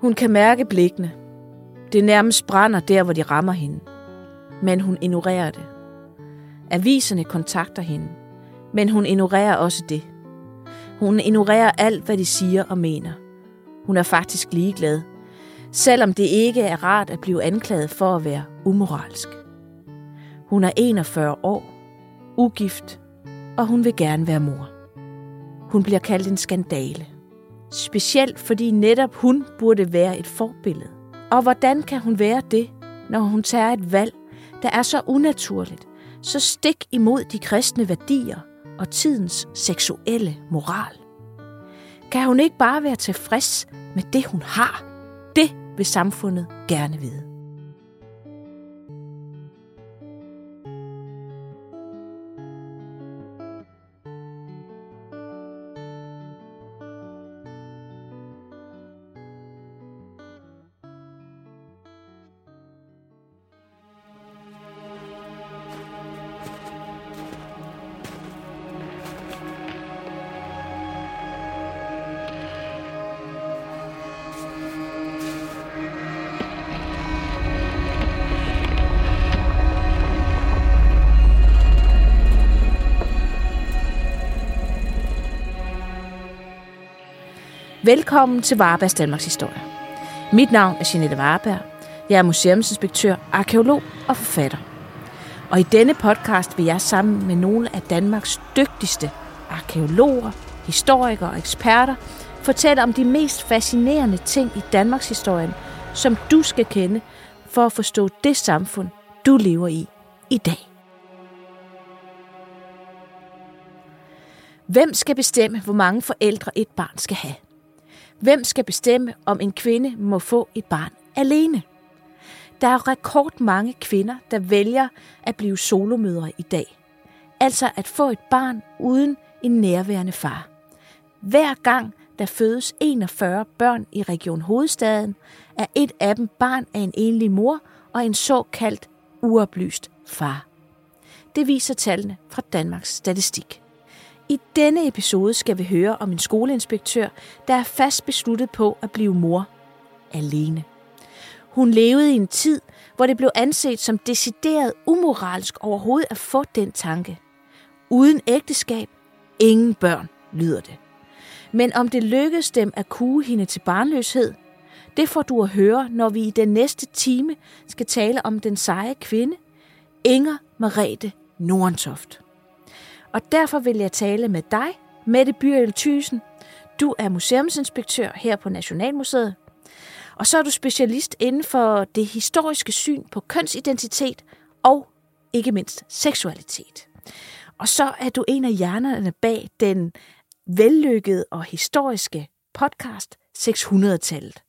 Hun kan mærke blikkene. Det nærmest brænder der, hvor de rammer hende. Men hun ignorerer det. Aviserne kontakter hende. Men hun ignorerer også det. Hun ignorerer alt, hvad de siger og mener. Hun er faktisk ligeglad, selvom det ikke er rart at blive anklaget for at være umoralsk. Hun er 41 år, ugift, og hun vil gerne være mor. Hun bliver kaldt en skandale. Specielt fordi netop hun burde være et forbillede. Og hvordan kan hun være det, når hun tager et valg, der er så unaturligt, så stik imod de kristne værdier og tidens seksuelle moral? Kan hun ikke bare være tilfreds med det, hun har? Det vil samfundet gerne vide. Velkommen til Varebergs Danmarks Historie. Mit navn er Jeanette Vareberg. Jeg er museumsinspektør, arkeolog og forfatter. Og i denne podcast vil jeg sammen med nogle af Danmarks dygtigste arkeologer, historikere og eksperter fortælle om de mest fascinerende ting i Danmarks historie, som du skal kende for at forstå det samfund, du lever i i dag. Hvem skal bestemme, hvor mange forældre et barn skal have? Hvem skal bestemme, om en kvinde må få et barn alene? Der er rekordmange kvinder, der vælger at blive solomødre i dag. Altså at få et barn uden en nærværende far. Hver gang der fødes 41 børn i Region Hovedstaden, er et af dem barn af en enlig mor og en såkaldt uoplyst far. Det viser tallene fra Danmarks Statistik. I denne episode skal vi høre om en skoleinspektør, der er fast besluttet på at blive mor alene. Hun levede i en tid, hvor det blev anset som decideret umoralsk overhovedet at få den tanke. Uden ægteskab, ingen børn, lyder det. Men om det lykkedes dem at kue hende til barnløshed, det får du at høre, når vi i den næste time skal tale om den seje kvinde, Inger Marete Nordentoft. Og derfor vil jeg tale med dig, Mette Byrjel Thysen. Du er museumsinspektør her på Nationalmuseet. Og så er du specialist inden for det historiske syn på kønsidentitet og ikke mindst seksualitet. Og så er du en af hjernerne bag den vellykkede og historiske podcast 600-tallet.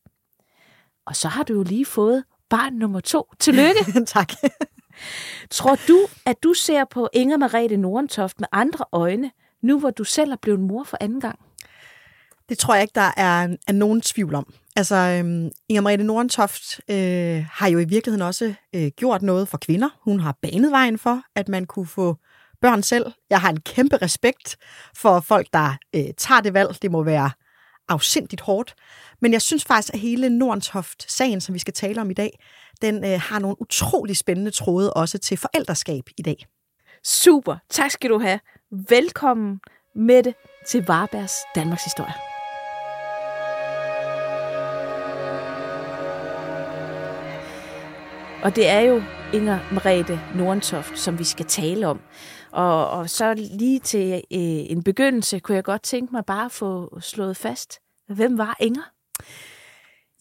Og så har du jo lige fået barn nummer to. Tillykke. tak. Tror du, at du ser på Inger Marete Nordentoft med andre øjne, nu hvor du selv er blevet mor for anden gang? Det tror jeg ikke, der er, er nogen tvivl om. Altså, øhm, Inger Marete Nordentoft øh, har jo i virkeligheden også øh, gjort noget for kvinder. Hun har banet vejen for, at man kunne få børn selv. Jeg har en kæmpe respekt for folk, der øh, tager det valg. Det må være afsindigt hårdt. Men jeg synes faktisk, at hele Nordentoft-sagen, som vi skal tale om i dag, den øh, har nogle utrolig spændende tråde også til forældreskab i dag. Super, tak skal du have. Velkommen, Mette, til Varbergs Danmarks Historie. Og det er jo Inger Merete Nordentoft, som vi skal tale om. Og, og så lige til øh, en begyndelse kunne jeg godt tænke mig bare at få slået fast. Hvem var Inger?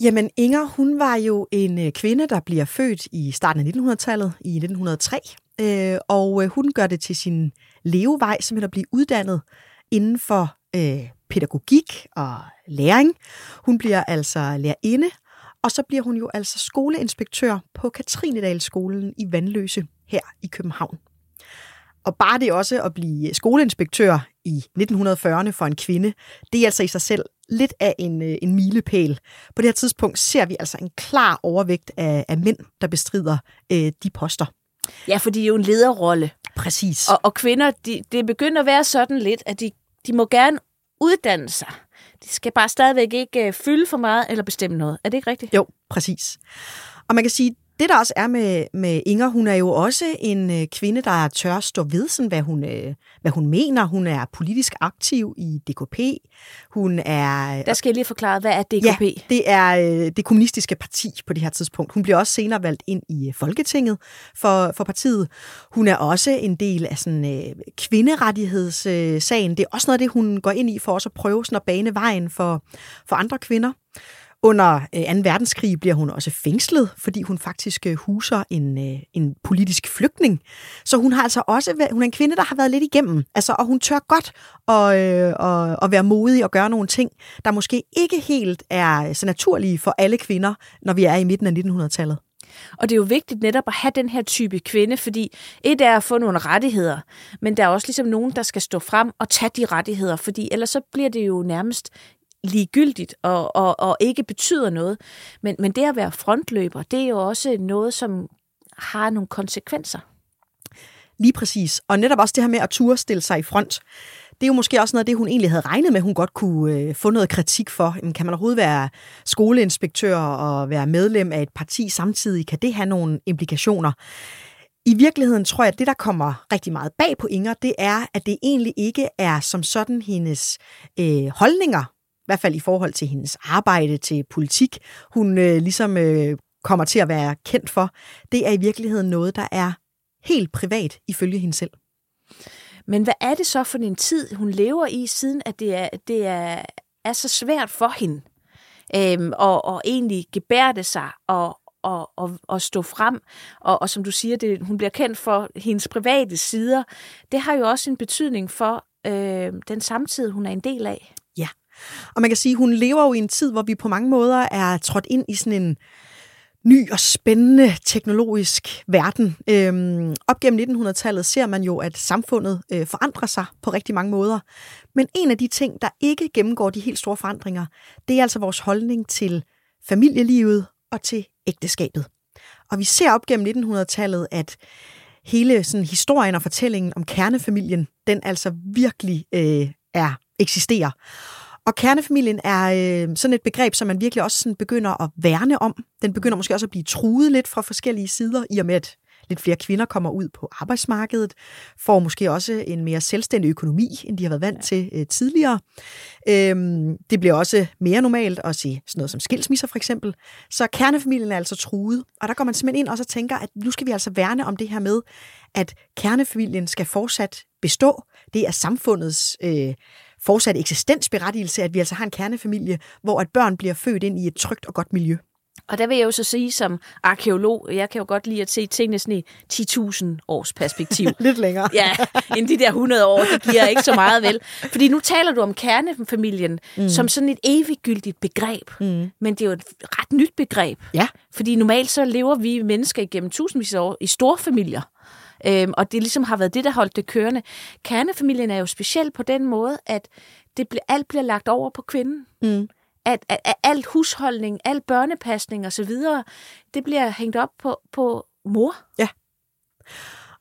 Jamen, Inger, hun var jo en øh, kvinde, der bliver født i starten af 1900-tallet, i 1903. Øh, og øh, hun gør det til sin levevej, simpelthen at blive uddannet inden for øh, pædagogik og læring. Hun bliver altså lærerinde, og så bliver hun jo altså skoleinspektør på Katrinedalskolen i Vandløse her i København. Og bare det også at blive skoleinspektør i 1940'erne for en kvinde, det er altså i sig selv lidt af en, øh, en milepæl. På det her tidspunkt ser vi altså en klar overvægt af, af mænd, der bestrider øh, de poster. Ja, for de er jo en lederrolle. Præcis. Og, og kvinder, de, det begynder at være sådan lidt, at de, de må gerne uddanne sig. de skal bare stadigvæk ikke øh, fylde for meget eller bestemme noget. Er det ikke rigtigt? Jo, præcis. Og man kan sige, det der også er med, med Inger, hun er jo også en øh, kvinde, der tør stå ved, sådan, hvad, hun, øh, hvad hun mener. Hun er politisk aktiv i DKP. Hun er... Der skal jeg lige forklare, hvad er DKP? Ja, det er øh, det kommunistiske parti på det her tidspunkt. Hun bliver også senere valgt ind i øh, Folketinget for, for partiet. Hun er også en del af sådan øh, kvinderettighedssagen. Øh, det er også noget af det, hun går ind i for også at prøve sådan at bane vejen for, for andre kvinder. Under øh, 2. Verdenskrig bliver hun også fængslet, fordi hun faktisk øh, huser en, øh, en politisk flygtning. Så hun har altså også været, hun er en kvinde, der har været lidt igennem, altså, og hun tør godt at, at, at være modig og gøre nogle ting, der måske ikke helt er så naturlige for alle kvinder, når vi er i midten af 1900-tallet. Og det er jo vigtigt netop at have den her type kvinde, fordi et er at få nogle rettigheder, men der er også ligesom nogen, der skal stå frem og tage de rettigheder, fordi ellers så bliver det jo nærmest ligegyldigt og, og, og ikke betyder noget. Men, men det at være frontløber, det er jo også noget, som har nogle konsekvenser. Lige præcis. Og netop også det her med at turde stille sig i front. Det er jo måske også noget af det, hun egentlig havde regnet med, hun godt kunne øh, få noget kritik for. Jamen, kan man overhovedet være skoleinspektør og være medlem af et parti samtidig? Kan det have nogle implikationer? I virkeligheden tror jeg, at det, der kommer rigtig meget bag på Inger, det er, at det egentlig ikke er som sådan hendes øh, holdninger, hvert fald i forhold til hendes arbejde, til politik, hun øh, ligesom øh, kommer til at være kendt for, det er i virkeligheden noget, der er helt privat ifølge hende selv. Men hvad er det så for en tid, hun lever i, siden at det er, det er, er så svært for hende øhm, og, og egentlig gebærde sig og, og, og, og stå frem. Og, og som du siger, det, hun bliver kendt for hendes private sider. Det har jo også en betydning for øh, den samtid, hun er en del af. Og man kan sige, hun lever jo i en tid, hvor vi på mange måder er trådt ind i sådan en ny og spændende teknologisk verden. Øhm, op gennem 1900-tallet ser man jo, at samfundet øh, forandrer sig på rigtig mange måder. Men en af de ting, der ikke gennemgår de helt store forandringer, det er altså vores holdning til familielivet og til ægteskabet. Og vi ser op gennem 1900-tallet, at hele sådan, historien og fortællingen om kernefamilien, den altså virkelig øh, er eksisterer. Og kernefamilien er øh, sådan et begreb, som man virkelig også sådan begynder at værne om. Den begynder måske også at blive truet lidt fra forskellige sider, i og med at lidt flere kvinder kommer ud på arbejdsmarkedet, får måske også en mere selvstændig økonomi, end de har været vant ja. til øh, tidligere. Øhm, det bliver også mere normalt at se sådan noget som skilsmisser for eksempel. Så kernefamilien er altså truet, og der går man simpelthen ind og så tænker, at nu skal vi altså værne om det her med, at kernefamilien skal fortsat bestå. Det er samfundets øh, fortsat eksistensberettigelse, at vi altså har en kernefamilie, hvor at børn bliver født ind i et trygt og godt miljø. Og der vil jeg jo så sige som arkeolog, jeg kan jo godt lide at se tingene sådan i 10.000 års perspektiv. Lidt længere. ja, end de der 100 år, det giver ikke så meget vel. Fordi nu taler du om kernefamilien mm. som sådan et eviggyldigt begreb. Mm. Men det er jo et ret nyt begreb. Ja. Fordi normalt så lever vi mennesker igennem tusindvis af år i store familier. Øhm, og det ligesom har været det, der holdt det kørende. Kernefamilien er jo speciel på den måde, at det ble, alt bliver lagt over på kvinden. Mm. At, at, at alt husholdning, al børnepasning osv., det bliver hængt op på, på mor. Ja.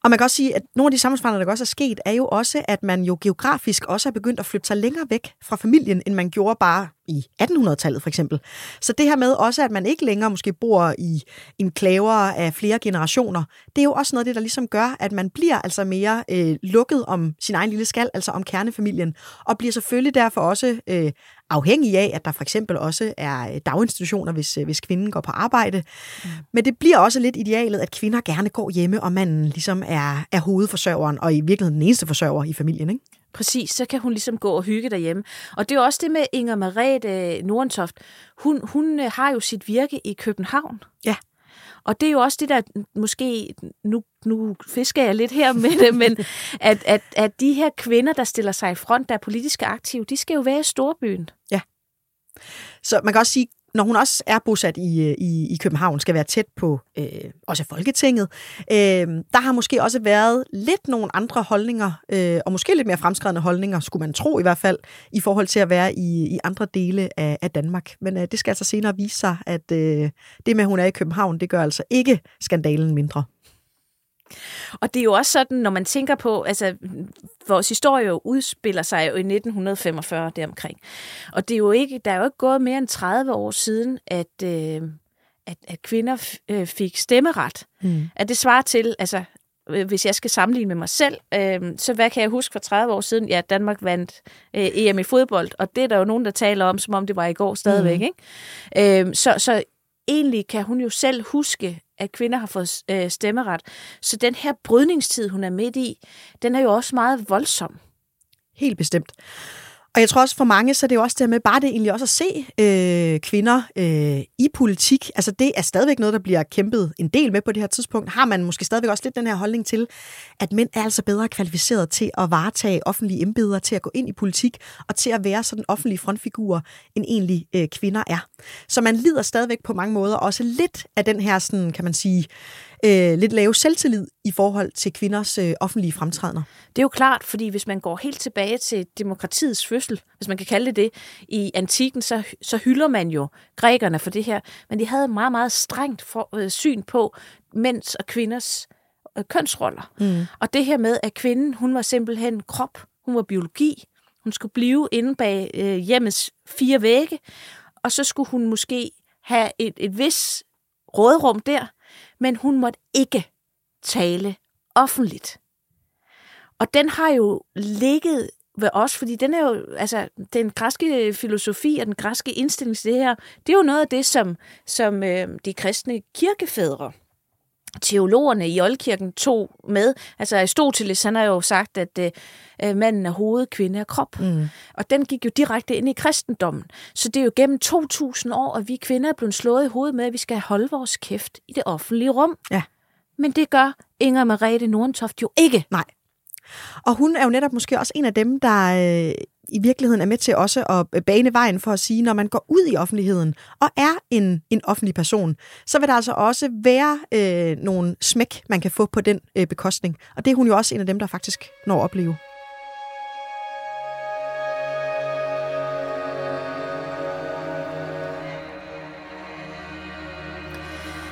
Og man kan også sige, at nogle af de samfundsforandringer, der også er sket, er jo også, at man jo geografisk også er begyndt at flytte sig længere væk fra familien, end man gjorde bare i 1800-tallet for eksempel. Så det her med også, at man ikke længere måske bor i en klaver af flere generationer, det er jo også noget af det, der ligesom gør, at man bliver altså mere øh, lukket om sin egen lille skal, altså om kernefamilien, og bliver selvfølgelig derfor også øh, afhængig af, at der for eksempel også er øh, daginstitutioner, hvis, øh, hvis kvinden går på arbejde. Mm. Men det bliver også lidt idealet, at kvinder gerne går hjemme, og manden ligesom er, er hovedforsørgeren, og i virkeligheden den eneste forsørger i familien. Ikke? Præcis, så kan hun ligesom gå og hygge derhjemme. Og det er også det med Inger Marete Nordentoft. Hun, hun øh, har jo sit virke i København. Ja. Og det er jo også det, der måske, nu, nu fisker jeg lidt her med det, men at, at, at de her kvinder, der stiller sig i front, der er politisk aktive, de skal jo være i storbyen. Ja. Så man kan også sige, når hun også er bosat i, øh, i, i København, skal være tæt på øh, også Folketinget, øh, der har måske også været lidt nogle andre holdninger, øh, og måske lidt mere fremskredende holdninger, skulle man tro i hvert fald, i forhold til at være i, i andre dele af, af Danmark. Men øh, det skal altså senere vise sig, at øh, det med, at hun er i København, det gør altså ikke skandalen mindre. Og det er jo også sådan, når man tænker på, altså vores historie jo udspiller sig jo i 1945 deromkring. Og det er jo ikke, der er jo ikke gået mere end 30 år siden, at, øh, at, at kvinder øh, fik stemmeret. Mm. At det svarer til, altså øh, hvis jeg skal sammenligne med mig selv, øh, så hvad kan jeg huske for 30 år siden? Ja, Danmark vandt øh, EM i fodbold, og det er der jo nogen, der taler om, som om det var i går stadigvæk. Mm. Ikke? Øh, så, så egentlig kan hun jo selv huske, at kvinder har fået øh, stemmeret. Så den her brydningstid, hun er midt i, den er jo også meget voldsom. Helt bestemt. Og jeg tror også for mange, så er det jo også det med bare det egentlig også at se øh, kvinder øh, i politik. Altså det er stadigvæk noget, der bliver kæmpet en del med på det her tidspunkt. Har man måske stadigvæk også lidt den her holdning til, at mænd er altså bedre kvalificeret til at varetage offentlige embeder, til at gå ind i politik og til at være sådan offentlige frontfigurer, end egentlig øh, kvinder er. Så man lider stadigvæk på mange måder også lidt af den her, sådan, kan man sige, øh, lidt lave selvtillid i forhold til kvinders øh, offentlige fremtrædener. Det er jo klart, fordi hvis man går helt tilbage til demokratiets fødsel, hvis man kan kalde det det, i antikken, så, så hylder man jo grækerne for det her. Men de havde et meget, meget strengt for, øh, syn på mænds og kvinders øh, kønsroller. Mm. Og det her med, at kvinden, hun var simpelthen krop, hun var biologi, hun skulle blive inde bag øh, hjemmets fire vægge, og så skulle hun måske have et, et vis rådrum der, men hun måtte ikke tale offentligt. Og den har jo ligget ved os, fordi den er jo, altså, den græske filosofi og den græske indstilling til det her, det er jo noget af det, som, som øh, de kristne kirkefædre, teologerne i Oldkirken tog med. Altså Aristoteles, han har jo sagt, at øh, manden er hoved, kvinde er krop. Mm. Og den gik jo direkte ind i kristendommen. Så det er jo gennem 2000 år, at vi kvinder er blevet slået i hovedet med, at vi skal holde vores kæft i det offentlige rum. Ja. Men det gør Inger Merete Nordentoft jo ikke. Nej. Og hun er jo netop måske også en af dem, der øh, i virkeligheden er med til også at øh, bane vejen for at sige, når man går ud i offentligheden og er en, en offentlig person, så vil der altså også være øh, nogle smæk, man kan få på den øh, bekostning. Og det er hun jo også en af dem, der faktisk når at opleve.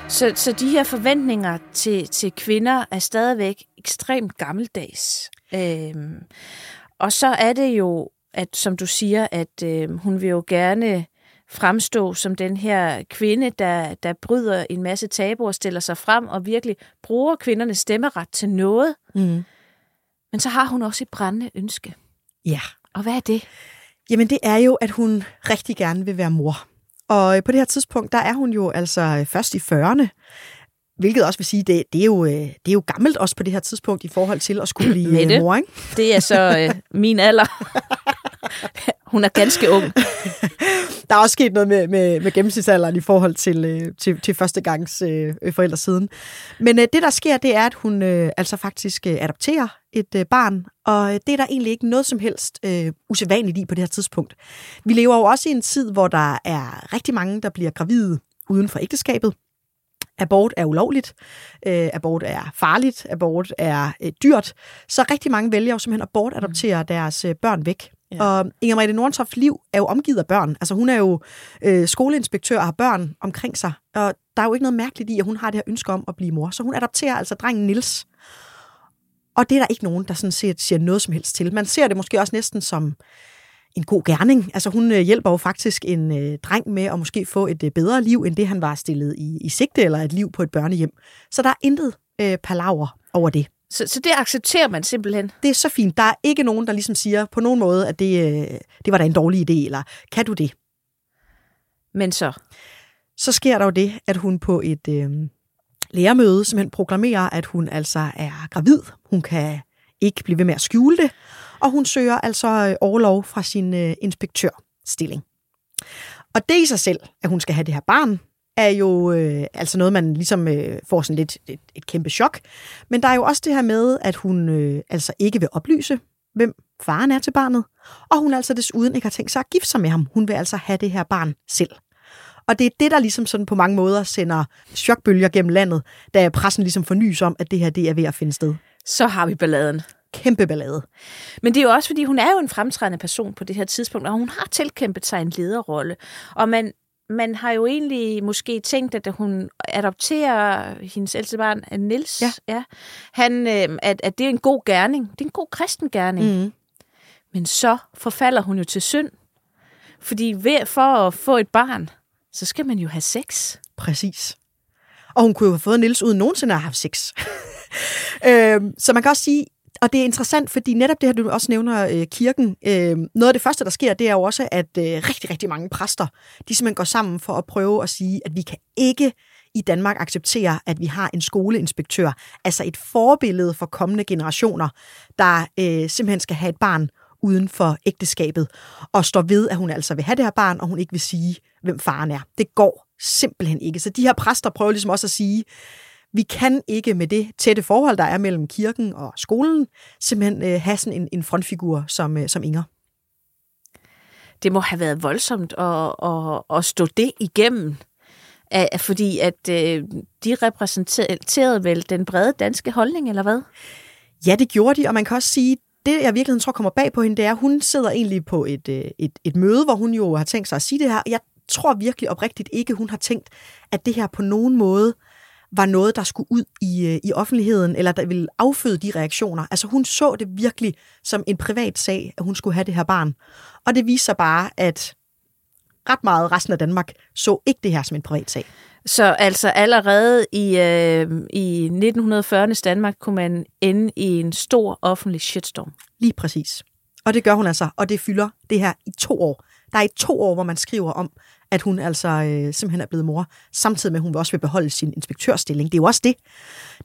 Så, så de her forventninger til, til kvinder er stadigvæk ekstremt gammeldags. Øhm, og så er det jo, at som du siger, at øh, hun vil jo gerne fremstå som den her kvinde, der, der bryder en masse tabuer, stiller sig frem og virkelig bruger kvindernes stemmeret til noget. Mm. Men så har hun også et brændende ønske. Ja. Og hvad er det? Jamen det er jo, at hun rigtig gerne vil være mor. Og på det her tidspunkt, der er hun jo altså først i 40'erne. Hvilket også vil sige, det, det, er jo, øh, det er jo gammelt også på det her tidspunkt i forhold til at skulle blive Mette, mor, ikke? det er så øh, min alder. Hun er ganske ung. Der er også sket noget med, med, med gennemsnitsalderen i forhold til, øh, til, til første gangs øh, forældre siden. Men øh, det, der sker, det er, at hun øh, altså faktisk øh, adopterer et øh, barn, og det er der egentlig ikke noget som helst øh, usædvanligt i på det her tidspunkt. Vi lever jo også i en tid, hvor der er rigtig mange, der bliver gravide uden for ægteskabet. Abort er ulovligt, øh, abort er farligt, abort er øh, dyrt, så rigtig mange vælger jo simpelthen at bortadoptere mm. deres øh, børn væk. Ja. Og Inger Mette Nordentofts liv er jo omgivet af børn. Altså hun er jo øh, skoleinspektør og har børn omkring sig. Og der er jo ikke noget mærkeligt i, at hun har det her ønske om at blive mor. Så hun adopterer altså drengen Nils. Og det er der ikke nogen, der sådan set siger noget som helst til. Man ser det måske også næsten som en god gerning. Altså hun øh, hjælper jo faktisk en øh, dreng med at måske få et øh, bedre liv, end det han var stillet i, i sigte, eller et liv på et børnehjem. Så der er intet øh, palaver over det. Så, så det accepterer man simpelthen? Det er så fint. Der er ikke nogen, der ligesom siger på nogen måde, at det, øh, det var da en dårlig idé, eller kan du det? Men så? Så sker der jo det, at hun på et øh, lærermøde simpelthen proklamerer, at hun altså er gravid. Hun kan ikke blive ved med at skjule det, og hun søger altså øh, overlov fra sin øh, inspektørstilling. Og det i sig selv, at hun skal have det her barn, er jo øh, altså noget, man ligesom øh, får sådan lidt et, et kæmpe chok. Men der er jo også det her med, at hun øh, altså ikke vil oplyse, hvem faren er til barnet, og hun altså desuden ikke har tænkt sig at gifte sig med ham. Hun vil altså have det her barn selv. Og det er det, der ligesom sådan på mange måder sender chokbølger gennem landet, da pressen ligesom fornyes om, at det her det er ved at finde sted. Så har vi balladen. Kæmpe ballade. Men det er jo også, fordi hun er jo en fremtrædende person på det her tidspunkt, og hun har tilkæmpet sig en lederrolle. Og man man har jo egentlig måske tænkt, at hun adopterer hendes ældste barn, Nils, Ja. Ja, han, øh, at, at det er en god gerning. Det er en god kristen gerning. Mm. Men så forfalder hun jo til synd. Fordi ved, for at få et barn, så skal man jo have sex. Præcis. Og hun kunne jo have fået Nils uden nogensinde at have haft sex. øhm, så man kan også sige, og det er interessant, fordi netop det her, du også nævner øh, kirken, øh, noget af det første, der sker, det er jo også, at øh, rigtig, rigtig mange præster, de simpelthen går sammen for at prøve at sige, at vi kan ikke i Danmark acceptere, at vi har en skoleinspektør, altså et forbillede for kommende generationer, der øh, simpelthen skal have et barn uden for ægteskabet, og står ved, at hun altså vil have det her barn, og hun ikke vil sige, hvem faren er. Det går simpelthen ikke. Så de her præster prøver ligesom også at sige, vi kan ikke med det tætte forhold, der er mellem kirken og skolen, simpelthen øh, have sådan en, en frontfigur som, øh, som Inger. Det må have været voldsomt at, at, at stå det igennem. Fordi at øh, de repræsenterede vel den brede danske holdning, eller hvad? Ja, det gjorde de, og man kan også sige, det jeg virkelig tror kommer bag på hende, det er, at hun sidder egentlig på et, øh, et, et møde, hvor hun jo har tænkt sig at sige det her. Jeg tror virkelig oprigtigt ikke, hun har tænkt, at det her på nogen måde var noget, der skulle ud i, øh, i offentligheden, eller der ville afføde de reaktioner. Altså hun så det virkelig som en privat sag, at hun skulle have det her barn. Og det viser bare, at ret meget resten af Danmark så ikke det her som en privat sag. Så altså allerede i, øh, i 1940'ernes Danmark kunne man ende i en stor offentlig shitstorm. Lige præcis. Og det gør hun altså, og det fylder det her i to år. Der er i to år, hvor man skriver om, at hun altså øh, simpelthen er blevet mor, samtidig med, at hun også vil beholde sin inspektørstilling. Det er jo også det.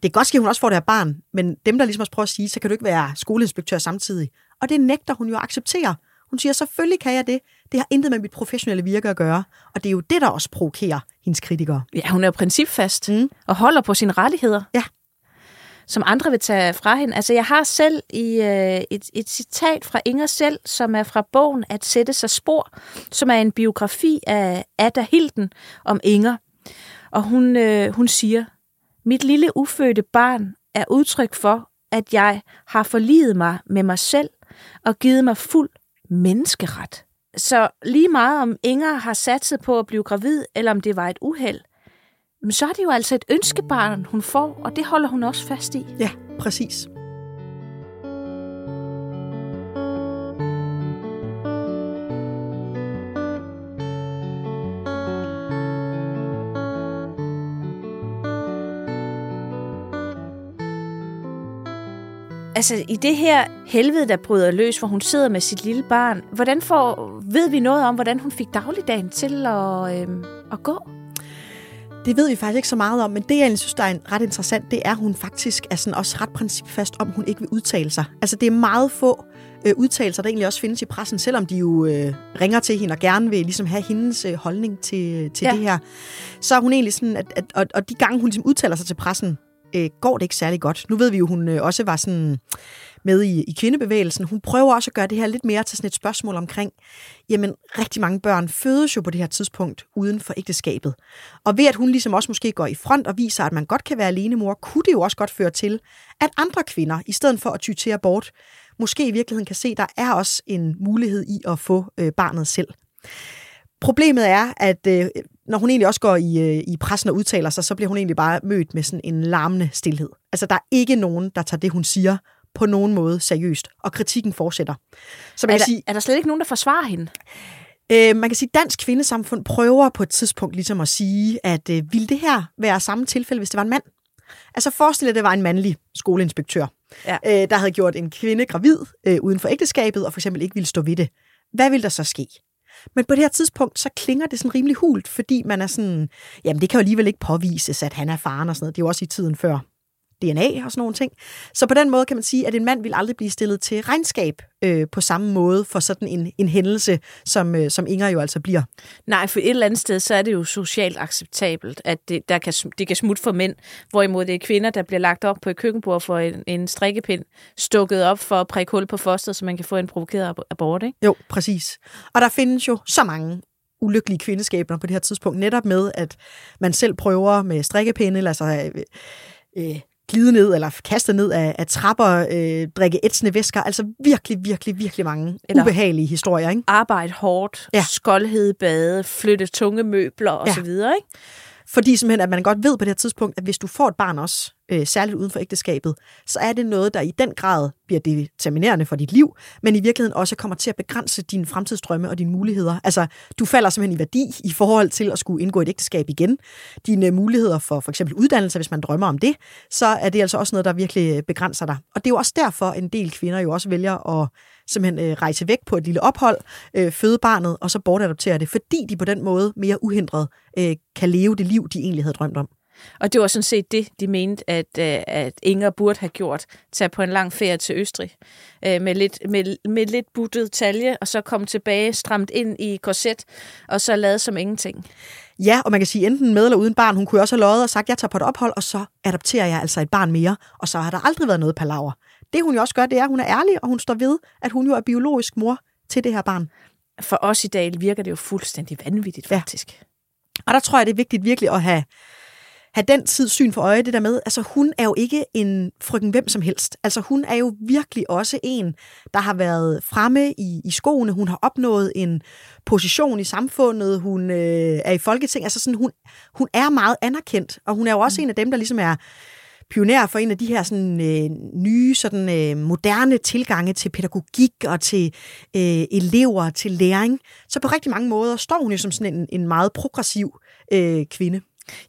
Det er godt ske, at hun også får det her barn, men dem, der ligesom også prøver at sige, så kan du ikke være skoleinspektør samtidig. Og det nægter hun jo at acceptere. Hun siger, selvfølgelig kan jeg det. Det har intet med mit professionelle virke at gøre. Og det er jo det, der også provokerer hendes kritikere. Ja, hun er jo principfast Mm. og holder på sine rettigheder. Ja. Som andre vil tage fra hende. Altså, jeg har selv i øh, et, et citat fra Inger selv, som er fra bogen At sætte sig spor, som er en biografi af Ada Hilden om Inger. Og hun, øh, hun siger, mit lille ufødte barn er udtryk for, at jeg har forliget mig med mig selv og givet mig fuld menneskeret. Så lige meget om Inger har satset på at blive gravid, eller om det var et uheld, men så er det jo altså et ønskebarn, hun får, og det holder hun også fast i. Ja, præcis. Altså i det her helvede, der bryder løs, hvor hun sidder med sit lille barn, hvordan får, ved vi noget om, hvordan hun fik dagligdagen til at, øhm, at gå? Det ved vi faktisk ikke så meget om, men det, jeg egentlig synes, der er ret interessant, det er, at hun faktisk er sådan også ret principfast om, hun ikke vil udtale sig. Altså, det er meget få øh, udtalelser, der egentlig også findes i pressen, selvom de jo øh, ringer til hende og gerne vil ligesom have hendes øh, holdning til, til Ja. det her. Så er hun egentlig sådan, at, at, og, og de gange, hun ligesom udtaler sig til pressen, øh, går det ikke særlig godt. Nu ved vi jo, hun øh, også var sådan med i, i kvindebevægelsen. Hun prøver også at gøre det her lidt mere til sådan et spørgsmål omkring, jamen rigtig mange børn fødes jo på det her tidspunkt uden for ægteskabet. Og ved at hun ligesom også måske går i front og viser, at man godt kan være alenemor, kunne det jo også godt føre til, at andre kvinder, i stedet for at ty til abort, måske i virkeligheden kan se, at der er også en mulighed i at få øh, barnet selv. Problemet er, at øh, når hun egentlig også går i, øh, i pressen og udtaler sig, så bliver hun egentlig bare mødt med sådan en larmende stillhed. Altså, der er ikke nogen, der tager det, hun siger, på nogen måde seriøst, og kritikken fortsætter. Så man Er kan der, sige, er der slet ikke nogen, der forsvarer hende? Øh, man kan sige, at dansk kvindesamfund prøver på et tidspunkt ligesom at sige, at øh, ville det her være samme tilfælde, hvis det var en mand? Altså forestil dig, at det var en mandlig skoleinspektør, Ja. øh, der havde gjort en kvinde gravid øh, uden for ægteskabet, og for eksempel ikke ville stå ved det. Hvad ville der så ske? Men på det her tidspunkt, så klinger det sådan rimelig hult, fordi man er sådan, jamen det kan jo alligevel ikke påvises, at han er faren og sådan noget. Det er jo også i tiden før DNA og sådan nogle ting. Så på den måde kan man sige, at en mand vil aldrig blive stillet til regnskab øh, på samme måde for sådan en, en hændelse, som, øh, som Inger jo altså bliver. Nej, for et eller andet sted, så er det jo socialt acceptabelt, at det, der kan, det kan smutte for mænd, hvorimod det er kvinder, der bliver lagt op på et køkkenbord for en, en strikkepind, stukket op for at prikke hul på fosteret, så man kan få en provokeret ab- abort, ikke? Jo, præcis. Og der findes jo så mange ulykkelige kvindeskæbner på det her tidspunkt, netop med, at man selv prøver med strikkepinde, eller altså øh, øh, glide ned eller kaste ned af, af trapper, øh, drikke ætsende væsker. Altså virkelig, virkelig, virkelig mange eller ubehagelige historier. Ikke? Arbejde hårdt, ja. skoldhed bade, flytte tunge møbler osv. Ja. Ikke? Fordi simpelthen, at man godt ved på det her tidspunkt, at hvis du får et barn også, øh, særligt uden for ægteskabet, så er det noget, der i den grad bliver determinerende for dit liv, men i virkeligheden også kommer til at begrænse dine fremtidsdrømme og dine muligheder. Altså, du falder simpelthen i værdi i forhold til at skulle indgå et ægteskab igen. Dine muligheder for for eksempel uddannelse, hvis man drømmer om det, så er det altså også noget, der virkelig begrænser dig. Og det er jo også derfor, en del kvinder jo også vælger at simpelthen øh, rejse væk på et lille ophold, øh, føde barnet, og så bortadoptere det, fordi de på den måde mere uhindret øh, kan leve det liv, de egentlig havde drømt om. Og det var sådan set det, de mente, at, øh, at Inger burde have gjort. Tage på en lang ferie til Østrig øh, med lidt, med, med lidt buttet talje, og så komme tilbage stramt ind i korset, og så lade som ingenting. Ja, og man kan sige enten med eller uden barn. Hun kunne også have løjet og sagt, jeg tager på et ophold, og så adopterer jeg altså et barn mere, og så har der aldrig været noget palaver. Det hun jo også gør, det er, at hun er ærlig, og hun står ved, at hun jo er biologisk mor til det her barn. For os i dag virker det jo fuldstændig vanvittigt, faktisk. Ja. Og der tror jeg, det er vigtigt virkelig at have have den tid syn for øje, det der med, altså hun er jo ikke en frygten hvem som helst. Altså hun er jo virkelig også en, der har været fremme i, i skoene, hun har opnået en position i samfundet, hun øh, er i Folketing, altså sådan, hun, hun er meget anerkendt, og hun er jo også mm. en af dem, der ligesom er pioner for en af de her sådan, øh, nye, sådan, øh, moderne tilgange til pædagogik og til øh, elever, til læring. Så på rigtig mange måder står hun jo som sådan en, en meget progressiv øh, kvinde.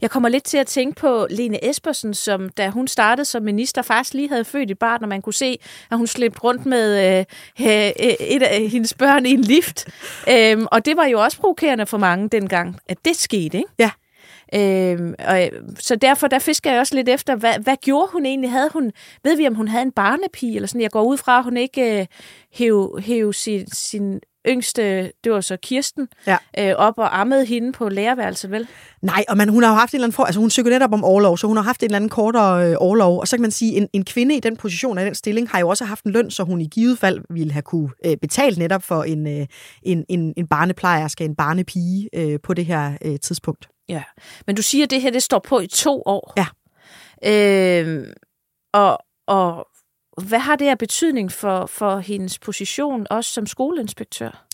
Jeg kommer lidt til at tænke på Lene Espersen, som da hun startede som minister, faktisk lige havde født et barn, og man kunne se, at hun slæbte rundt med øh, øh, et af hendes børn i en lift. Øhm, og det var jo også provokerende for mange dengang, at det skete, ikke? Ja. Øhm, og, så derfor der fisker jeg også lidt efter, hvad, hvad gjorde hun egentlig? Havde hun, ved vi, om hun havde en barnepige eller sådan? Jeg går ud fra, at hun ikke øh, hæv, hæv sin, sin yngste, det var så Kirsten, ja. øh, op og ammede hende på lærerværelset, vel? Nej, og man, hun har jo haft en eller anden for, altså hun søger netop om overlov, så hun har haft en eller anden kortere øh, overlov, og så kan man sige, en, en kvinde i den position af den stilling har jo også haft en løn, så hun i givet fald ville have kunne øh, betale netop for en, øh, en, en, en barneplejerske, en barnepige øh, på det her øh, tidspunkt. Ja, men du siger, at det her det står på i to år. Ja. Øh, og, og hvad har det af betydning for, for hendes position, også som skoleinspektør?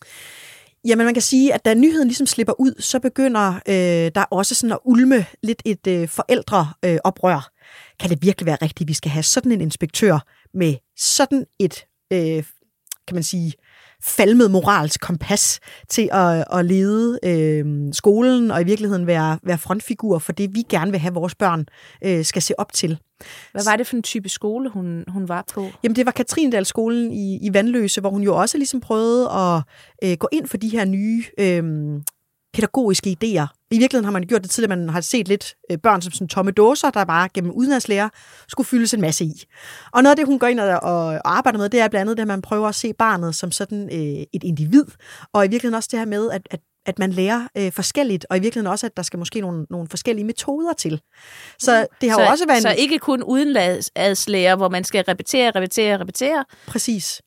Jamen man kan sige, at da nyheden ligesom slipper ud, så begynder øh, der også sådan at ulme lidt et øh, forældreoprør. Øh, kan det virkelig være rigtigt, at vi skal have sådan en inspektør med sådan et, øh, kan man sige, falmet moralsk kompas til at, at lede øh, skolen og i virkeligheden være, være frontfigur for det, vi gerne vil have, vores børn øh, skal se op til. Hvad var det for en type skole, hun, hun var på? Jamen, det var Katrindalskolen i, i Vandløse, hvor hun jo også ligesom prøvede at øh, gå ind for de her nye øh, pædagogiske idéer. I virkeligheden har man gjort det tidligere, man har set lidt øh, børn som sådan tomme dåser, der bare gennem udenlandslærer skulle fyldes en masse i. Og noget af det, hun går ind og, og arbejder med, det er blandt andet, at man prøver at se barnet som sådan øh, et individ, og i virkeligheden også det her med, at, at at man lærer øh, forskelligt, og i virkeligheden også, at der skal måske nogle, nogle forskellige metoder til. Så det har så, jo også været en... Så ikke kun udenlandslærer, hvor man skal repetere, repetere, repetere? Præcis.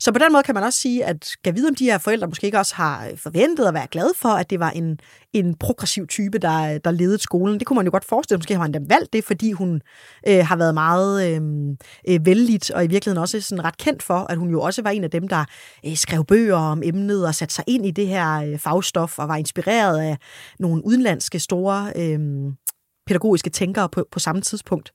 Så på den måde kan man også sige, at kan vide, om de her forældre måske ikke også har øh, forventet at være glade for, at det var en, en progressiv type, der, øh, der ledede skolen. Det kunne man jo godt forestille. Måske har han da valgt det, fordi hun øh, har været meget øh, øh, vældigt, og i virkeligheden også sådan ret kendt for, at hun jo også var en af dem, der øh, skrev bøger om emnet og satte sig ind i det her øh, fagstof og var inspireret af nogle udenlandske store øh, pædagogiske tænkere på, på samme tidspunkt.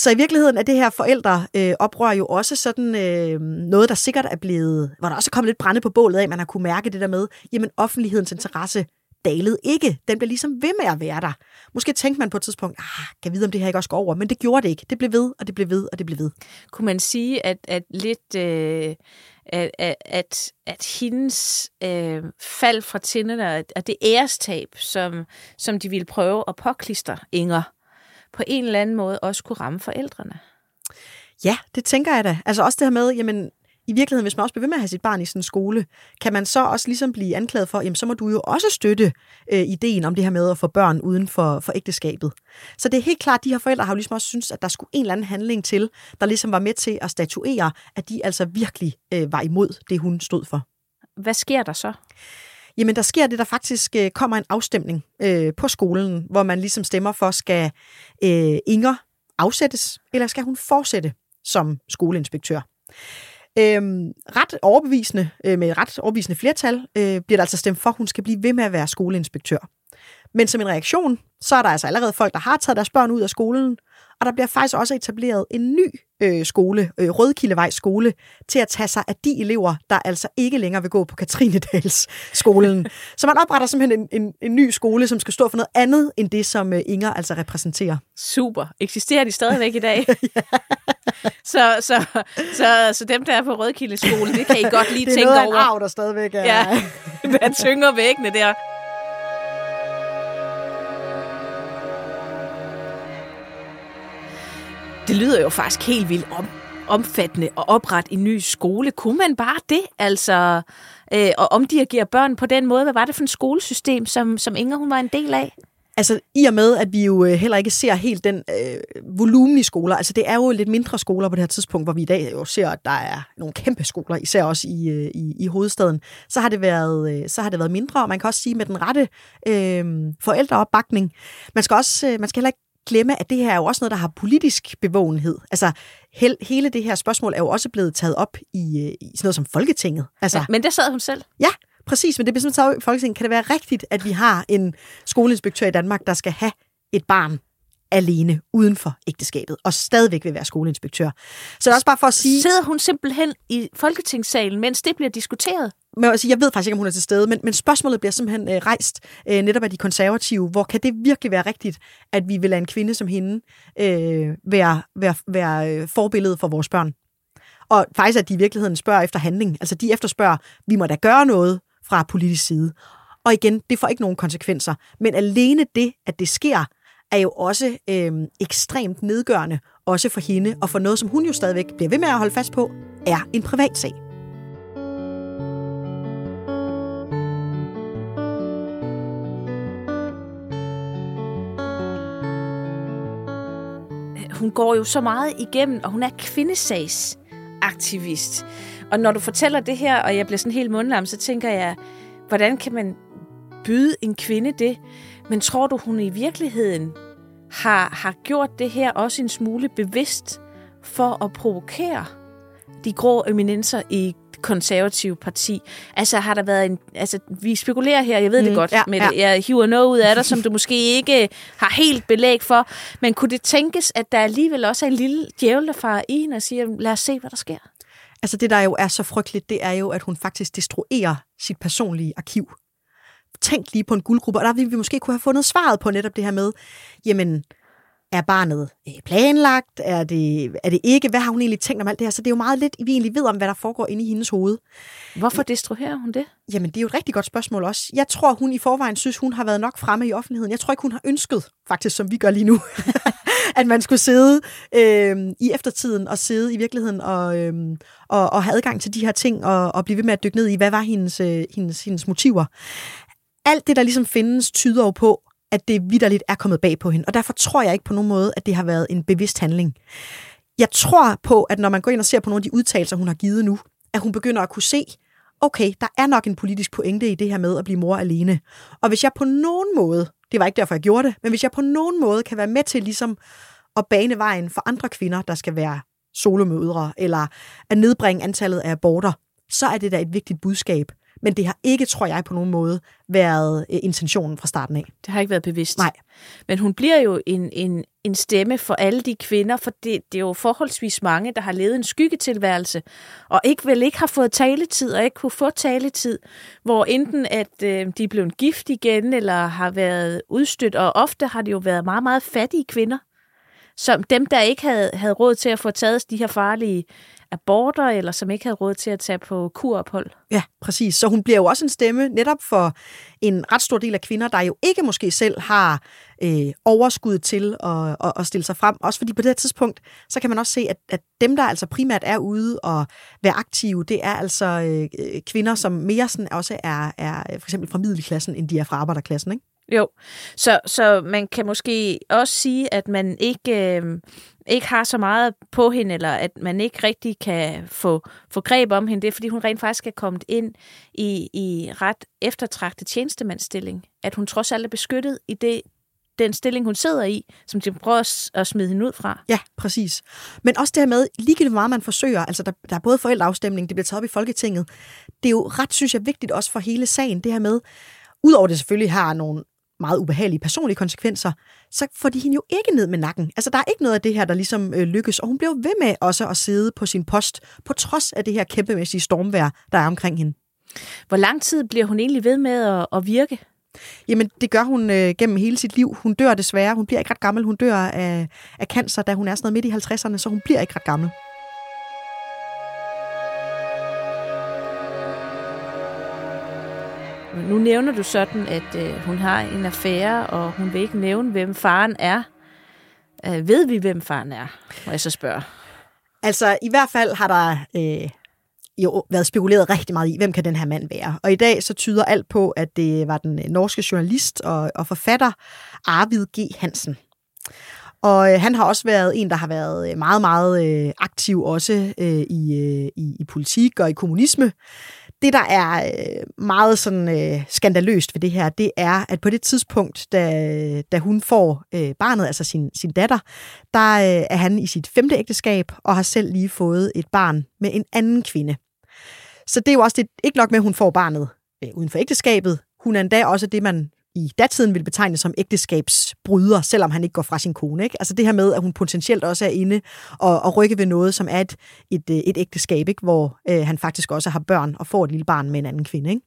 Så i virkeligheden er det her forældre øh, oprør jo også sådan øh, noget, der sikkert er blevet, hvor der også er kommet lidt brænde på bålet af, man har kunne mærke det der med, jamen offentlighedens interesse dalede ikke. Den blev ligesom ved med at være der. Måske tænkte man på et tidspunkt, ah, kan vide, om det her ikke også går over, men det gjorde det ikke. Det blev ved, og det blev ved, og det blev ved. Kunne man sige, at, at lidt... Øh at, at, at hendes øh, fald fra tinderne, og det ærestab, som, som de ville prøve at påklister Inger, på en eller anden måde også kunne ramme forældrene. Ja, det tænker jeg da. Altså også det her med, jamen, i virkeligheden, hvis man også bliver ved med at have sit barn i sådan en skole, kan man så også ligesom blive anklaget for, jamen så må du jo også støtte øh, ideen om det her med at få børn uden for, for ægteskabet. Så det er helt klart, at de her forældre har jo ligesom også synes, at der skulle en eller anden handling til, der ligesom var med til at statuere, at de altså virkelig øh, var imod det, hun stod for. Hvad sker der så? Jamen, der sker det, der faktisk øh, kommer en afstemning øh, på skolen, hvor man ligesom stemmer for, skal øh, Inger afsættes, eller skal hun fortsætte som skoleinspektør? Øhm, ret overbevisende, øh, med et ret overbevisende flertal, øh, bliver der altså stemt for, at hun skal blive ved med at være skoleinspektør. Men som en reaktion, så er der altså allerede folk, der har taget deres børn ud af skolen, og der bliver faktisk også etableret en ny øh, skole, øh, Rødkildevej skole, til at tage sig af de elever, der altså ikke længere vil gå på Katrinedals skolen. Så man opretter simpelthen en, en, en ny skole, som skal stå for noget andet end det, som øh, Inger altså repræsenterer. Super. Eksisterer de stadigvæk i dag? så, så, så, så dem, der er på Rødkilde skole, det kan I godt lige tænke over. Det er noget arv, der stadigvæk er... Ja, der tynger væggene der. Det lyder jo faktisk helt vildt om, omfattende at oprette en ny skole. Kunne man bare det, altså, øh, og omdirigere børn på den måde? Hvad var det for et skolesystem, som, som Inger hun var en del af? Altså, i og med, at vi jo øh, heller ikke ser helt den øh, volumen i skoler, altså det er jo lidt mindre skoler på det her tidspunkt, hvor vi i dag jo ser, at der er nogle kæmpe skoler, især også i, øh, i, i hovedstaden, så har, det været, øh, så har det været mindre, og man kan også sige med den rette øh, forældreopbakning. Man skal, også, øh, man skal heller ikke glemme, at det her er jo også noget, der har politisk bevågenhed. Altså, he, hele det her spørgsmål er jo også blevet taget op i, øh, i sådan noget som Folketinget. Altså, ja, men der sad hun selv. Ja, præcis. Men det bliver taget op i Folketinget. Kan det være rigtigt, at vi har en skoleinspektør i Danmark, der skal have et barn alene uden for ægteskabet, og stadigvæk vil være skoleinspektør. Så det er også bare for at sige... Sidder hun simpelthen i Folketingssalen, mens det bliver diskuteret? Men altså, jeg ved faktisk ikke, om hun er til stede, men, men spørgsmålet bliver simpelthen øh, rejst øh, netop af de konservative. Hvor kan det virkelig være rigtigt, at vi vil lade en kvinde som hende øh, være, være, være øh, forbillede for vores børn? Og faktisk, at de i virkeligheden spørger efter handling. Altså, de efterspørger, vi må da gøre noget fra politisk side. Og igen, det får ikke nogen konsekvenser. Men alene det, at det sker, er jo også øh, ekstremt nedgørende, også for hende, og for noget, som hun jo stadigvæk bliver ved med at holde fast på, er en privat Hun går jo så meget igennem, og hun er kvindesagsaktivist. Og når du fortæller det her, og jeg bliver sådan helt mundlam, så tænker jeg, hvordan kan man byde en kvinde det? Men tror du, hun i virkeligheden har, har gjort det her også en smule bevidst for at provokere de grå eminenser i konservative parti. Altså har der været en... Altså, vi spekulerer her, jeg ved mm, det godt, ja, men ja. jeg hiver noget ud af dig, som du måske ikke har helt belæg for. Men kunne det tænkes, at der alligevel også er en lille djævel, der farer i hende og siger, lad os se, hvad der sker? Altså det, der jo er så frygteligt, det er jo, at hun faktisk destruerer sit personlige arkiv tænkt lige på en guldgruppe, og der ville vi måske kunne have fundet svaret på netop det her med, jamen, er barnet øh, planlagt? Er det, er det ikke? Hvad har hun egentlig tænkt om alt det her? Så det er jo meget lidt, vi egentlig ved om, hvad der foregår inde i hendes hoved. Hvorfor destruerer hun det? Jamen, det er jo et rigtig godt spørgsmål også. Jeg tror, hun i forvejen synes, hun har været nok fremme i offentligheden. Jeg tror ikke, hun har ønsket, faktisk som vi gør lige nu, at man skulle sidde øh, i eftertiden og sidde i virkeligheden og, øh, og, og have adgang til de her ting og, og blive ved med at dykke ned i, hvad var hendes, øh, hendes, hendes motiver alt det, der ligesom findes, tyder jo på, at det vidderligt er kommet bag på hende. Og derfor tror jeg ikke på nogen måde, at det har været en bevidst handling. Jeg tror på, at når man går ind og ser på nogle af de udtalelser, hun har givet nu, at hun begynder at kunne se, okay, der er nok en politisk pointe i det her med at blive mor alene. Og hvis jeg på nogen måde, det var ikke derfor, jeg gjorde det, men hvis jeg på nogen måde kan være med til ligesom at bane vejen for andre kvinder, der skal være solomødre, eller at nedbringe antallet af aborter, så er det da et vigtigt budskab. Men det har ikke, tror jeg, på nogen måde været øh, intentionen fra starten af. Det har ikke været bevidst. Nej. Men hun bliver jo en, en, en stemme for alle de kvinder, for det, det er jo forholdsvis mange, der har levet en skyggetilværelse, og ikke vel ikke har fået taletid, og ikke kunne få taletid, hvor enten at øh, de er blevet gift igen, eller har været udstødt, og ofte har det jo været meget, meget fattige kvinder, som dem, der ikke havde, havde råd til at få taget de her farlige aborter, eller som ikke havde råd til at tage på kurophold. Ja, præcis. Så hun bliver jo også en stemme netop for en ret stor del af kvinder, der jo ikke måske selv har øh, overskud til at, at, at stille sig frem. Også fordi på det her tidspunkt, så kan man også se, at, at dem, der altså primært er ude og være aktive, det er altså øh, øh kvinder, som mere sådan også er, er for eksempel fra middelklassen, end de er fra arbejderklassen, ikke? Jo, så, så man kan måske også sige, at man ikke, øh, ikke har så meget på hende, eller at man ikke rigtig kan få, få greb om hende. Det er, fordi hun rent faktisk er kommet ind i, i ret eftertragtet tjenestemandsstilling. At hun trods alt er beskyttet i det, den stilling, hun sidder i, som de prøver at smide hende ud fra. Ja, præcis. Men også det her med, ligegyldigt hvor meget man forsøger, altså der, der er både forældreafstemning, det bliver taget op i Folketinget, det er jo ret, synes jeg, vigtigt også for hele sagen, det her med, udover det selvfølgelig har nogle meget ubehagelige personlige konsekvenser, så får de hende jo ikke ned med nakken. Altså, der er ikke noget af det her, der ligesom øh, lykkes, og hun bliver ved med også at sidde på sin post, på trods af det her kæmpemæssige stormvær, der er omkring hende. Hvor lang tid bliver hun egentlig ved med at, at virke? Jamen, det gør hun øh, gennem hele sit liv. Hun dør desværre. Hun bliver ikke ret gammel. Hun dør af, af cancer, da hun er sådan noget midt i 50'erne, så hun bliver ikke ret gammel. Nu nævner du sådan, at øh, hun har en affære, og hun vil ikke nævne, hvem faren er. Øh, ved vi, hvem faren er, må jeg så spørge? Altså, i hvert fald har der øh, jo været spekuleret rigtig meget i, hvem kan den her mand være. Og i dag så tyder alt på, at det var den øh, norske journalist og, og forfatter Arvid G. Hansen. Og øh, han har også været en, der har været øh, meget, meget øh, aktiv også øh, i, øh, i, i politik og i kommunisme. Det, der er øh, meget sådan øh, skandaløst ved det her, det er, at på det tidspunkt, da, da hun får øh, barnet, altså sin, sin datter, der øh, er han i sit femte ægteskab og har selv lige fået et barn med en anden kvinde. Så det er jo også det, ikke nok med, at hun får barnet øh, uden for ægteskabet. Hun er endda også det, man i datiden ville betegne som ægteskabsbryder, selvom han ikke går fra sin kone. Ikke? Altså det her med, at hun potentielt også er inde og, og rykke ved noget, som er et, et, øh, et ægteskab, ikke? hvor øh, han faktisk også har børn og får et lille barn med en anden kvinde. Ikke?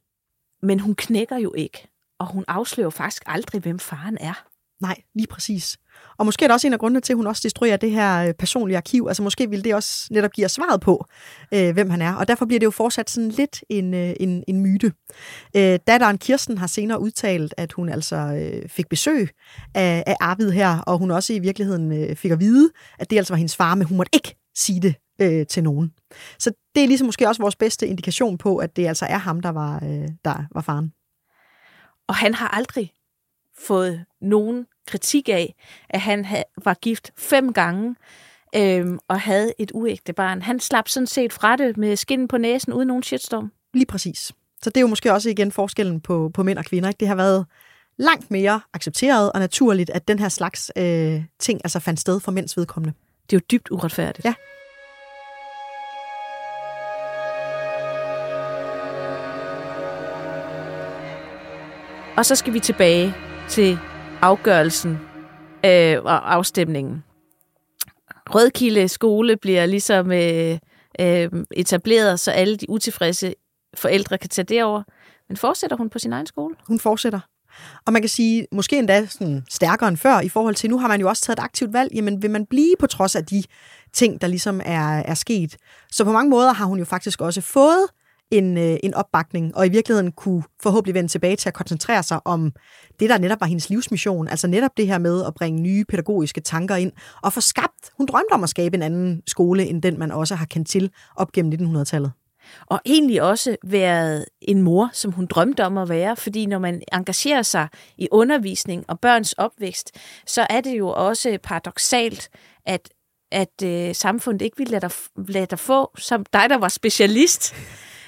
Men hun knækker jo ikke, og hun afslører faktisk aldrig, hvem faren er. Nej, lige præcis. Og måske er det også en af grundene til, at hun også destruerer det her øh, personlige arkiv. Altså måske vil det også netop give os svaret på, øh, hvem han er. Og derfor bliver det jo fortsat sådan lidt en, øh, en, en myte. Øh, datteren Kirsten har senere udtalt, at hun altså øh, fik besøg af, af Arvid her, og hun også i virkeligheden øh, fik at vide, at det altså var hendes far, men hun måtte ikke sige det øh, til nogen. Så det er ligesom måske også vores bedste indikation på, at det altså er ham, der var, øh, der var faren. Og han har aldrig fået nogen kritik af, at han var gift fem gange øhm, og havde et uægte barn. Han slap sådan set fra det med skinnen på næsen uden nogen shitstorm. Lige præcis. Så det er jo måske også igen forskellen på, på mænd og kvinder. Ikke? Det har været langt mere accepteret og naturligt, at den her slags øh, ting altså fandt sted for mænds vedkommende. Det er jo dybt uretfærdigt. Ja. Og så skal vi tilbage til afgørelsen øh, og afstemningen. Rødkilde skole bliver ligesom øh, øh, etableret, så alle de utilfredse forældre kan tage derover. Men fortsætter hun på sin egen skole? Hun fortsætter. Og man kan sige, måske endda sådan stærkere end før, i forhold til, nu har man jo også taget et aktivt valg, jamen vil man blive på trods af de ting, der ligesom er, er sket. Så på mange måder har hun jo faktisk også fået en, øh, en opbakning, og i virkeligheden kunne forhåbentlig vende tilbage til at koncentrere sig om det, der netop var hendes livsmission. Altså netop det her med at bringe nye pædagogiske tanker ind, og få skabt, hun drømte om at skabe en anden skole, end den man også har kendt til op gennem 1900-tallet. Og egentlig også været en mor, som hun drømte om at være, fordi når man engagerer sig i undervisning og børns opvækst, så er det jo også paradoxalt, at at øh, samfundet ikke ville lade dig, lade dig få, som dig, der var specialist,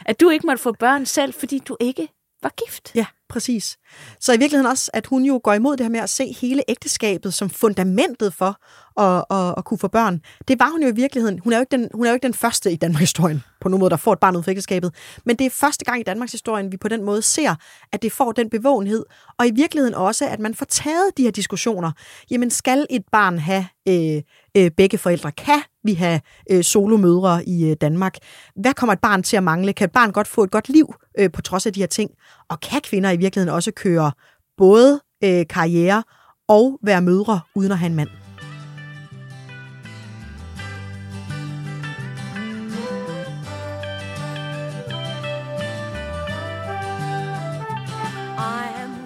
at du ikke måtte få børn selv, fordi du ikke var gift. Ja, præcis. Så i virkeligheden også, at hun jo går imod det her med at se hele ægteskabet som fundamentet for at, at, at kunne få børn. Det var hun jo i virkeligheden. Hun er jo ikke den, hun er jo ikke den første i Danmarks historien på nogen måde, der får et barn ud for ægteskabet. Men det er første gang i Danmarks historien, vi på den måde ser, at det får den bevågenhed. Og i virkeligheden også, at man får taget de her diskussioner. Jamen, skal et barn have øh, øh, begge forældre? Kan vi have øh, solomødre i øh, Danmark? Hvad kommer et barn til at mangle? Kan et barn godt få et godt liv øh, på trods af de her ting? Og kan kvinder i virkeligheden også køre både øh, karriere og være mødre uden at have en mand?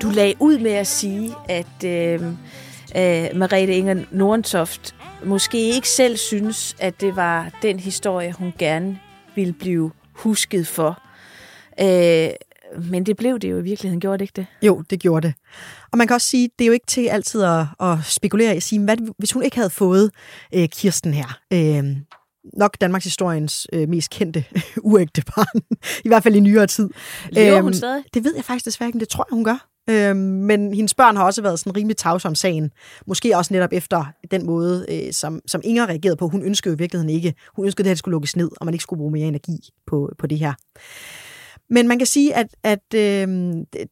Du lagde ud med at sige, at øh, øh, Marete Inger Nordentoft måske ikke selv synes, at det var den historie, hun gerne ville blive husket for. Øh, men det blev det jo i virkeligheden, gjorde det ikke det? Jo, det gjorde det. Og man kan også sige, det er jo ikke til altid at, at spekulere i at sige, hvad, hvis hun ikke havde fået øh, Kirsten her, øh, nok Danmarks historiens øh, mest kendte uægte barn, i hvert fald i nyere tid. Lever hun øhm, stadig? Det ved jeg faktisk desværre ikke, men det tror jeg, hun gør. Øh, men hendes børn har også været sådan rimelig tavs om sagen. Måske også netop efter den måde, øh, som, som Inger reagerede på. Hun ønskede jo i virkeligheden ikke. Hun ønskede, at det her skulle lukkes ned, og man ikke skulle bruge mere energi på, på det her. Men man kan sige, at, at øh,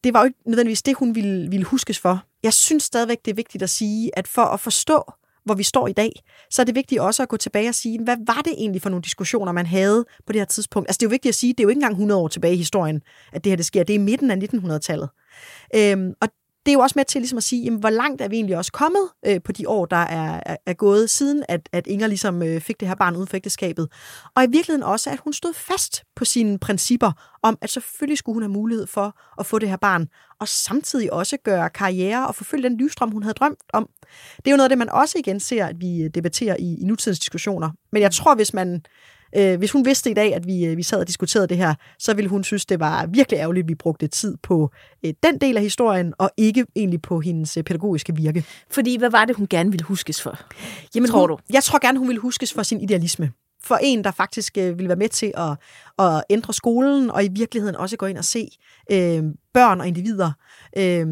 det var jo ikke nødvendigvis det, hun ville, ville huskes for. Jeg synes stadigvæk, det er vigtigt at sige, at for at forstå, hvor vi står i dag, så er det vigtigt også at gå tilbage og sige, hvad var det egentlig for nogle diskussioner, man havde på det her tidspunkt? Altså det er jo vigtigt at sige, det er jo ikke engang 100 år tilbage i historien, at det her det sker. Det er i midten af 1900-tallet. Øhm, og det er jo også med til ligesom at sige, jamen, hvor langt er vi egentlig også kommet øh, på de år, der er, er, er gået siden, at, at Inger ligesom øh, fik det her barn uden for ægteskabet. Og i virkeligheden også, at hun stod fast på sine principper om, at selvfølgelig skulle hun have mulighed for at få det her barn, og samtidig også gøre karriere og forfølge den livstrøm, hun havde drømt om. Det er jo noget af det, man også igen ser, at vi øh, debatterer i, i nutidens diskussioner. Men jeg tror, hvis man Øh, hvis hun vidste i dag, at vi, øh, vi sad og diskuterede det her, så ville hun synes, det var virkelig ærgerligt, at vi brugte tid på øh, den del af historien, og ikke egentlig på hendes øh, pædagogiske virke. Fordi hvad var det, hun gerne ville huskes for? Jamen, tror du? jeg tror gerne, hun ville huskes for sin idealisme for en, der faktisk øh, ville være med til at, at ændre skolen, og i virkeligheden også gå ind og se øh, børn og individer øh,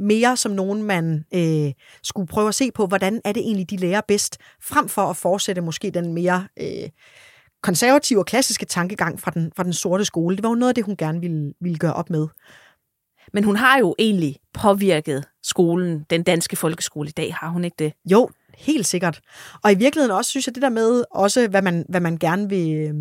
mere som nogen, man øh, skulle prøve at se på, hvordan er det egentlig, de lærer bedst, frem for at fortsætte måske den mere øh, konservative og klassiske tankegang fra den, fra den sorte skole. Det var jo noget af det, hun gerne ville, ville gøre op med. Men hun har jo egentlig påvirket skolen, den danske folkeskole i dag, har hun ikke det? Jo, helt sikkert. Og i virkeligheden også, synes jeg, det der med, også hvad man, hvad man gerne vil,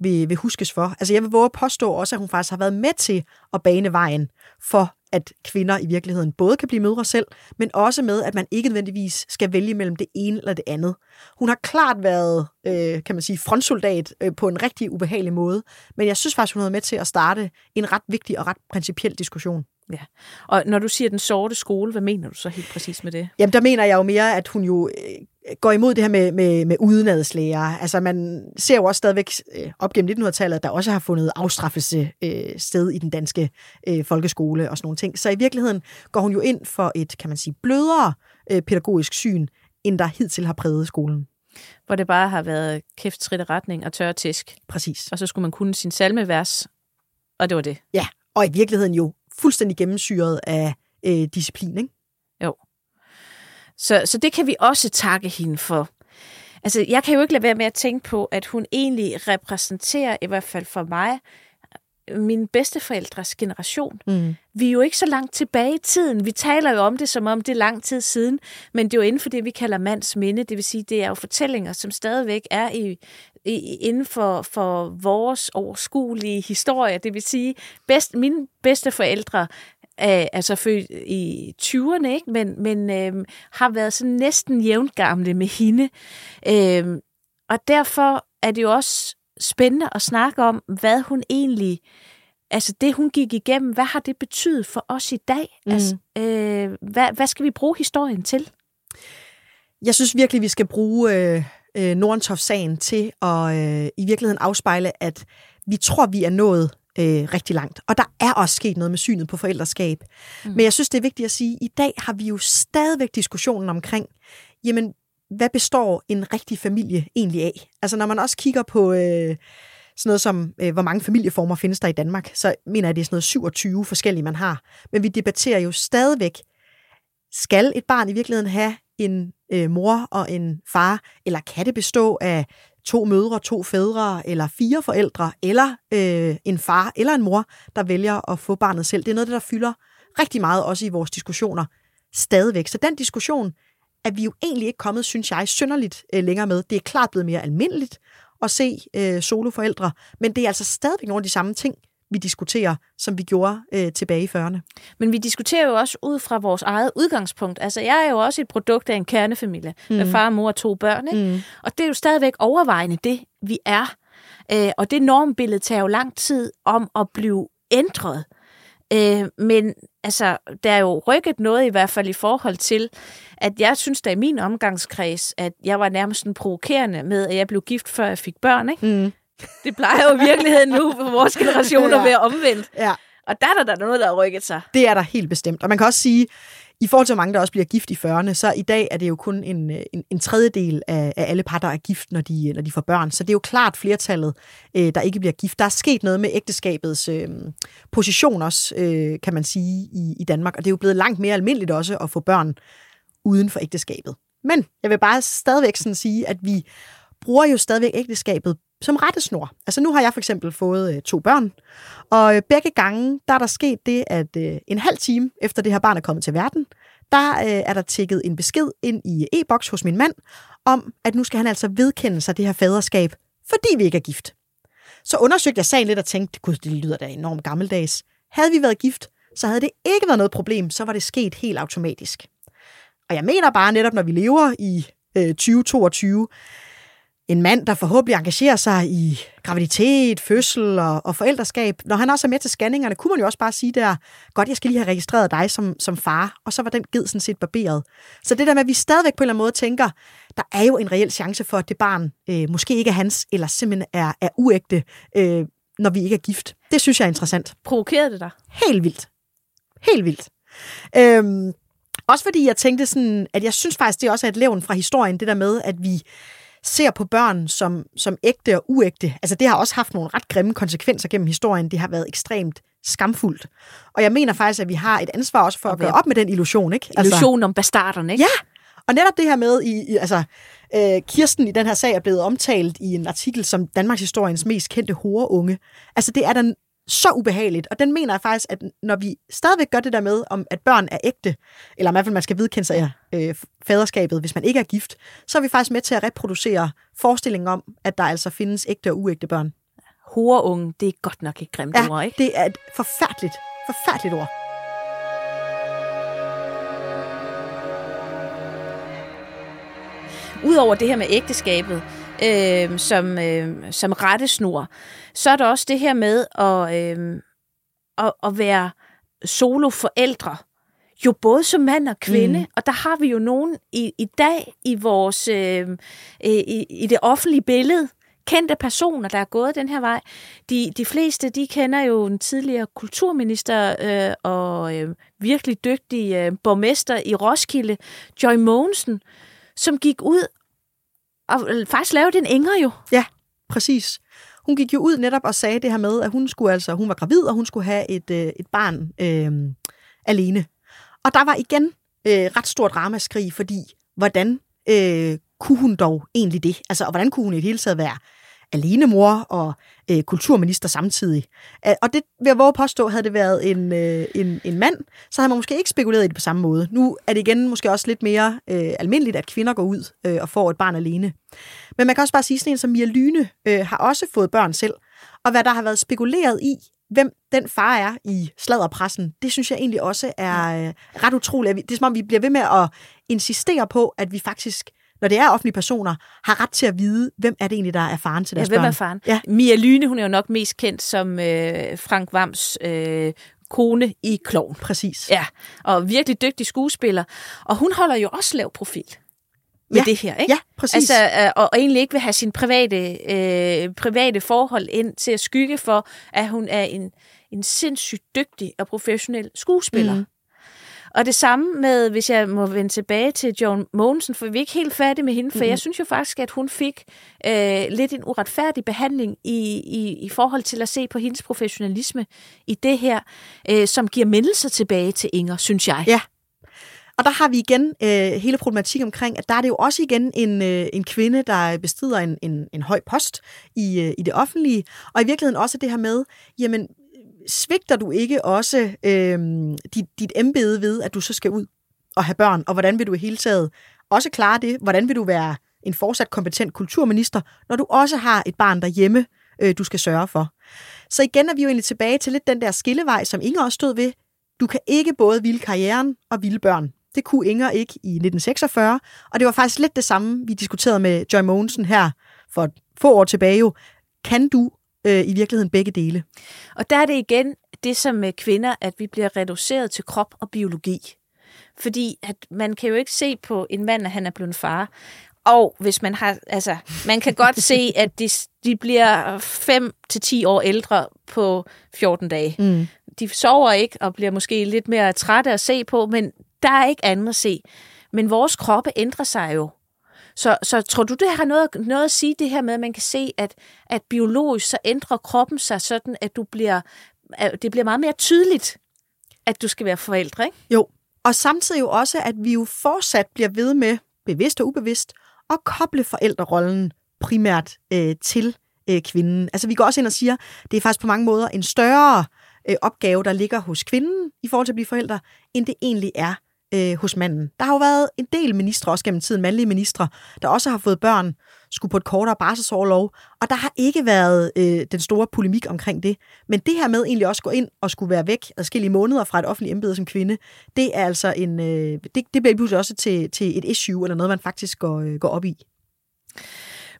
vil, vil huskes for. Altså jeg vil våge at påstå også, at hun faktisk har været med til at bane vejen for at kvinder i virkeligheden både kan blive mødre selv, men også med, at man ikke nødvendigvis skal vælge mellem det ene eller det andet. Hun har klart været, øh, kan man sige, frontsoldat øh, på en rigtig ubehagelig måde, men jeg synes faktisk, hun har med til at starte en ret vigtig og ret principiel diskussion. Ja. Og når du siger den sorte skole, hvad mener du så helt præcis med det? Jamen, der mener jeg jo mere, at hun jo øh, går imod det her med, med, med udenadslæger. Altså, man ser jo også stadigvæk øh, op gennem 1900-tallet, at der også har fundet afstraffelse øh, sted i den danske øh, folkeskole og sådan nogle ting. Så i virkeligheden går hun jo ind for et, kan man sige, blødere øh, pædagogisk syn, end der hidtil har præget skolen. Hvor det bare har været kæft, trit retning og tør tisk. Præcis. Og så skulle man kunne sin salmevers, og det var det. Ja, og i virkeligheden jo fuldstændig gennemsyret af øh, disciplin, ikke? Så, så det kan vi også takke hende for. Altså, jeg kan jo ikke lade være med at tænke på, at hun egentlig repræsenterer, i hvert fald for mig, min bedsteforældres generation. Mm. Vi er jo ikke så langt tilbage i tiden. Vi taler jo om det, som om det er lang tid siden, men det er jo inden for det, vi kalder mands minde. Det vil sige, det er jo fortællinger, som stadigvæk er i, i, inden for, for vores overskuelige historie. Det vil sige, bedst, mine bedsteforældre er altså født i 20'erne, ikke? men, men øh, har været sådan næsten jævngamle med hende. Øh, og derfor er det jo også spændende at snakke om, hvad hun egentlig, altså det hun gik igennem, hvad har det betydet for os i dag? Mm. Altså, øh, hvad, hvad skal vi bruge historien til? Jeg synes virkelig, vi skal bruge øh, øh, Nordentoft-sagen til at øh, i virkeligheden afspejle, at vi tror, vi er nået øh, rigtig langt. Og der er også sket noget med synet på forældreskab. Mm. Men jeg synes, det er vigtigt at sige, at i dag har vi jo stadigvæk diskussionen omkring, jamen, hvad består en rigtig familie egentlig af? Altså når man også kigger på øh, sådan noget som, øh, hvor mange familieformer findes der i Danmark, så mener jeg, det er sådan noget 27 forskellige, man har. Men vi debatterer jo stadigvæk, skal et barn i virkeligheden have en øh, mor og en far, eller kan det bestå af to mødre, to fædre, eller fire forældre, eller øh, en far eller en mor, der vælger at få barnet selv. Det er noget, der fylder rigtig meget også i vores diskussioner stadigvæk. Så den diskussion er vi jo egentlig ikke kommet, synes jeg, synderligt øh, længere med. Det er klart blevet mere almindeligt at se øh, soloforældre, men det er altså stadigvæk nogle af de samme ting, vi diskuterer, som vi gjorde øh, tilbage i 40'erne. Men vi diskuterer jo også ud fra vores eget udgangspunkt. Altså, jeg er jo også et produkt af en kernefamilie mm. med far, mor og to børn. Ikke? Mm. Og det er jo stadigvæk overvejende det, vi er. Øh, og det normbillede tager jo lang tid om at blive ændret. Øh, men altså, der er jo rykket noget i hvert fald i forhold til, at jeg synes da i min omgangskreds, at jeg var nærmest sådan provokerende med, at jeg blev gift, før jeg fik børn. Ikke? Mm. Det plejer jo i virkeligheden nu for vores generation at være omvendt. Ja. Og der er der, der noget, der har rykket sig. Det er der helt bestemt. Og man kan også sige, i forhold til, mange der også bliver gift i 40'erne, så i dag er det jo kun en, øh, en, en tredjedel af, af alle par, der er gift, når de, når de får børn. Så det er jo klart flertallet, øh, der ikke bliver gift. Der er sket noget med ægteskabets øh, position også, øh, kan man sige, i, i Danmark. Og det er jo blevet langt mere almindeligt også at få børn uden for ægteskabet. Men jeg vil bare stadigvæk sådan sige, at vi bruger jo stadigvæk ægteskabet som rettesnor. Altså nu har jeg for eksempel fået øh, to børn, og øh, begge gange, der er der sket det, at øh, en halv time efter det her barn er kommet til verden, der øh, er der tækket en besked ind i e-boks hos min mand, om at nu skal han altså vedkende sig det her faderskab, fordi vi ikke er gift. Så undersøgte jeg sagen lidt og tænkte, gud, det lyder da enormt gammeldags. Havde vi været gift, så havde det ikke været noget problem, så var det sket helt automatisk. Og jeg mener bare netop, når vi lever i øh, 2022, en mand, der forhåbentlig engagerer sig i graviditet, fødsel og, og forældreskab, når han også er med til scanningerne, kunne man jo også bare sige der, godt, jeg skal lige have registreret dig som, som far, og så var den ged sådan set barberet. Så det der med, at vi stadigvæk på en eller anden måde tænker, der er jo en reel chance for, at det barn øh, måske ikke er hans, eller simpelthen er, er uægte, øh, når vi ikke er gift. Det synes jeg er interessant. Provokerede det dig? Helt vildt. Helt vildt. Øhm, også fordi jeg tænkte sådan, at jeg synes faktisk, det også er et levn fra historien, det der med, at vi ser på børn som, som ægte og uægte. Altså det har også haft nogle ret grimme konsekvenser gennem historien. Det har været ekstremt skamfuldt. Og jeg mener faktisk, at vi har et ansvar også for at gøre op med den illusion. Ikke? Altså, illusion om bastarderne, ikke? Ja, og netop det her med, i, i altså, øh, Kirsten i den her sag er blevet omtalt i en artikel som Danmarks historiens mest kendte horeunge. Altså det er den så ubehageligt. Og den mener jeg faktisk, at når vi stadigvæk gør det der med, om at børn er ægte, eller i hvert fald man skal vedkende sig øh, faderskabet, hvis man ikke er gift, så er vi faktisk med til at reproducere forestillingen om, at der altså findes ægte og uægte børn. Horeunge, det er godt nok et grimt ja, ord, ikke? det er et forfærdeligt, forfærdeligt ord. Udover det her med ægteskabet, øh, som, øh, som rettesnor, så er der også det her med at, øh, at, at være soloforældre. Jo både som mand og kvinde, mm. og der har vi jo nogen i, i dag i vores øh, i, i det offentlige billede, kendte personer, der er gået den her vej. De, de fleste, de kender jo en tidligere kulturminister øh, og øh, virkelig dygtig øh, borgmester i Roskilde, Joy Mogensen, som gik ud og øh, faktisk lavede en Inger jo. Ja, præcis. Hun gik jo ud netop og sagde det her med, at hun skulle altså, hun var gravid, og hun skulle have et, øh, et barn øh, alene. Og der var igen øh, ret stort ramaskrig, fordi hvordan øh, kunne hun dog egentlig det? Altså, og hvordan kunne hun i det hele taget være alenemor og øh, kulturminister samtidig. Og det vil jeg våge påstå, havde det været en, øh, en, en mand, så havde man måske ikke spekuleret i det på samme måde. Nu er det igen måske også lidt mere øh, almindeligt, at kvinder går ud øh, og får et barn alene. Men man kan også bare sige, sådan en som Mia Lyne øh, har også fået børn selv. Og hvad der har været spekuleret i, hvem den far er i sladderpressen, det synes jeg egentlig også er øh, ret utroligt. Det er som om, vi bliver ved med at insistere på, at vi faktisk når det er offentlige personer, har ret til at vide, hvem er det egentlig, der er faren til deres ja, hvem er faren? Ja. Mia Lyne, hun er jo nok mest kendt som øh, Frank Vams øh, kone i Kloven. Præcis. Ja, og virkelig dygtig skuespiller. Og hun holder jo også lav profil med ja. det her, ikke? Ja, præcis. Altså, øh, og, og egentlig ikke vil have sin private, øh, private forhold ind til at skygge for, at hun er en, en sindssygt dygtig og professionel skuespiller. Mm. Og det samme med, hvis jeg må vende tilbage til John Mogensen, for vi er ikke helt færdige med hende, for mm-hmm. jeg synes jo faktisk, at hun fik øh, lidt en uretfærdig behandling i, i, i forhold til at se på hendes professionalisme i det her, øh, som giver mindelser tilbage til Inger, synes jeg. Ja, og der har vi igen øh, hele problematikken omkring, at der er det jo også igen en, øh, en kvinde, der bestrider en, en, en høj post i, øh, i det offentlige, og i virkeligheden også det her med, jamen svigter du ikke også øh, dit, dit embede ved, at du så skal ud og have børn, og hvordan vil du i hele taget også klare det? Hvordan vil du være en fortsat kompetent kulturminister, når du også har et barn derhjemme, øh, du skal sørge for? Så igen er vi jo egentlig tilbage til lidt den der skillevej, som Inger også stod ved. Du kan ikke både ville karrieren og ville børn. Det kunne Inger ikke i 1946, og det var faktisk lidt det samme, vi diskuterede med Joy Mogensen her for få år tilbage jo. Kan du øh, i virkeligheden begge dele. Og der er det igen det som med kvinder, at vi bliver reduceret til krop og biologi. Fordi at man kan jo ikke se på en mand, at han er blevet far. Og hvis man har, altså, man kan godt se, at de, de bliver 5 til 10 år ældre på 14 dage. Mm. De sover ikke og bliver måske lidt mere trætte at se på, men Der er ikke andet at se. Men vores kroppe ændrer sig jo. Så, så tror du, det har noget, noget at sige, det her med, at man kan se, at, at biologisk så ændrer kroppen sig sådan, at du bliver, at det bliver meget mere tydeligt, at du skal være forældre, ikke? Jo, og samtidig jo også, at vi jo fortsat bliver ved med, bevidst og ubevidst, at koble forældrerollen primært øh, til øh, kvinden. Altså vi går også ind og siger, det er faktisk på mange måder en større øh, opgave, der ligger hos kvinden i forhold til at blive forældre, end det egentlig er øh, hos manden. Der har jo været en del ministre, også gennem tiden, mandlige ministre, der også har fået børn, skulle på et kortere barselsårlov, og der har ikke været øh, den store polemik omkring det. Men det her med egentlig også gå ind og skulle være væk adskillige måneder fra et offentligt embede som kvinde, det er altså en, øh, det, det bliver pludselig også til, til et issue, eller noget, man faktisk går, øh, går op i.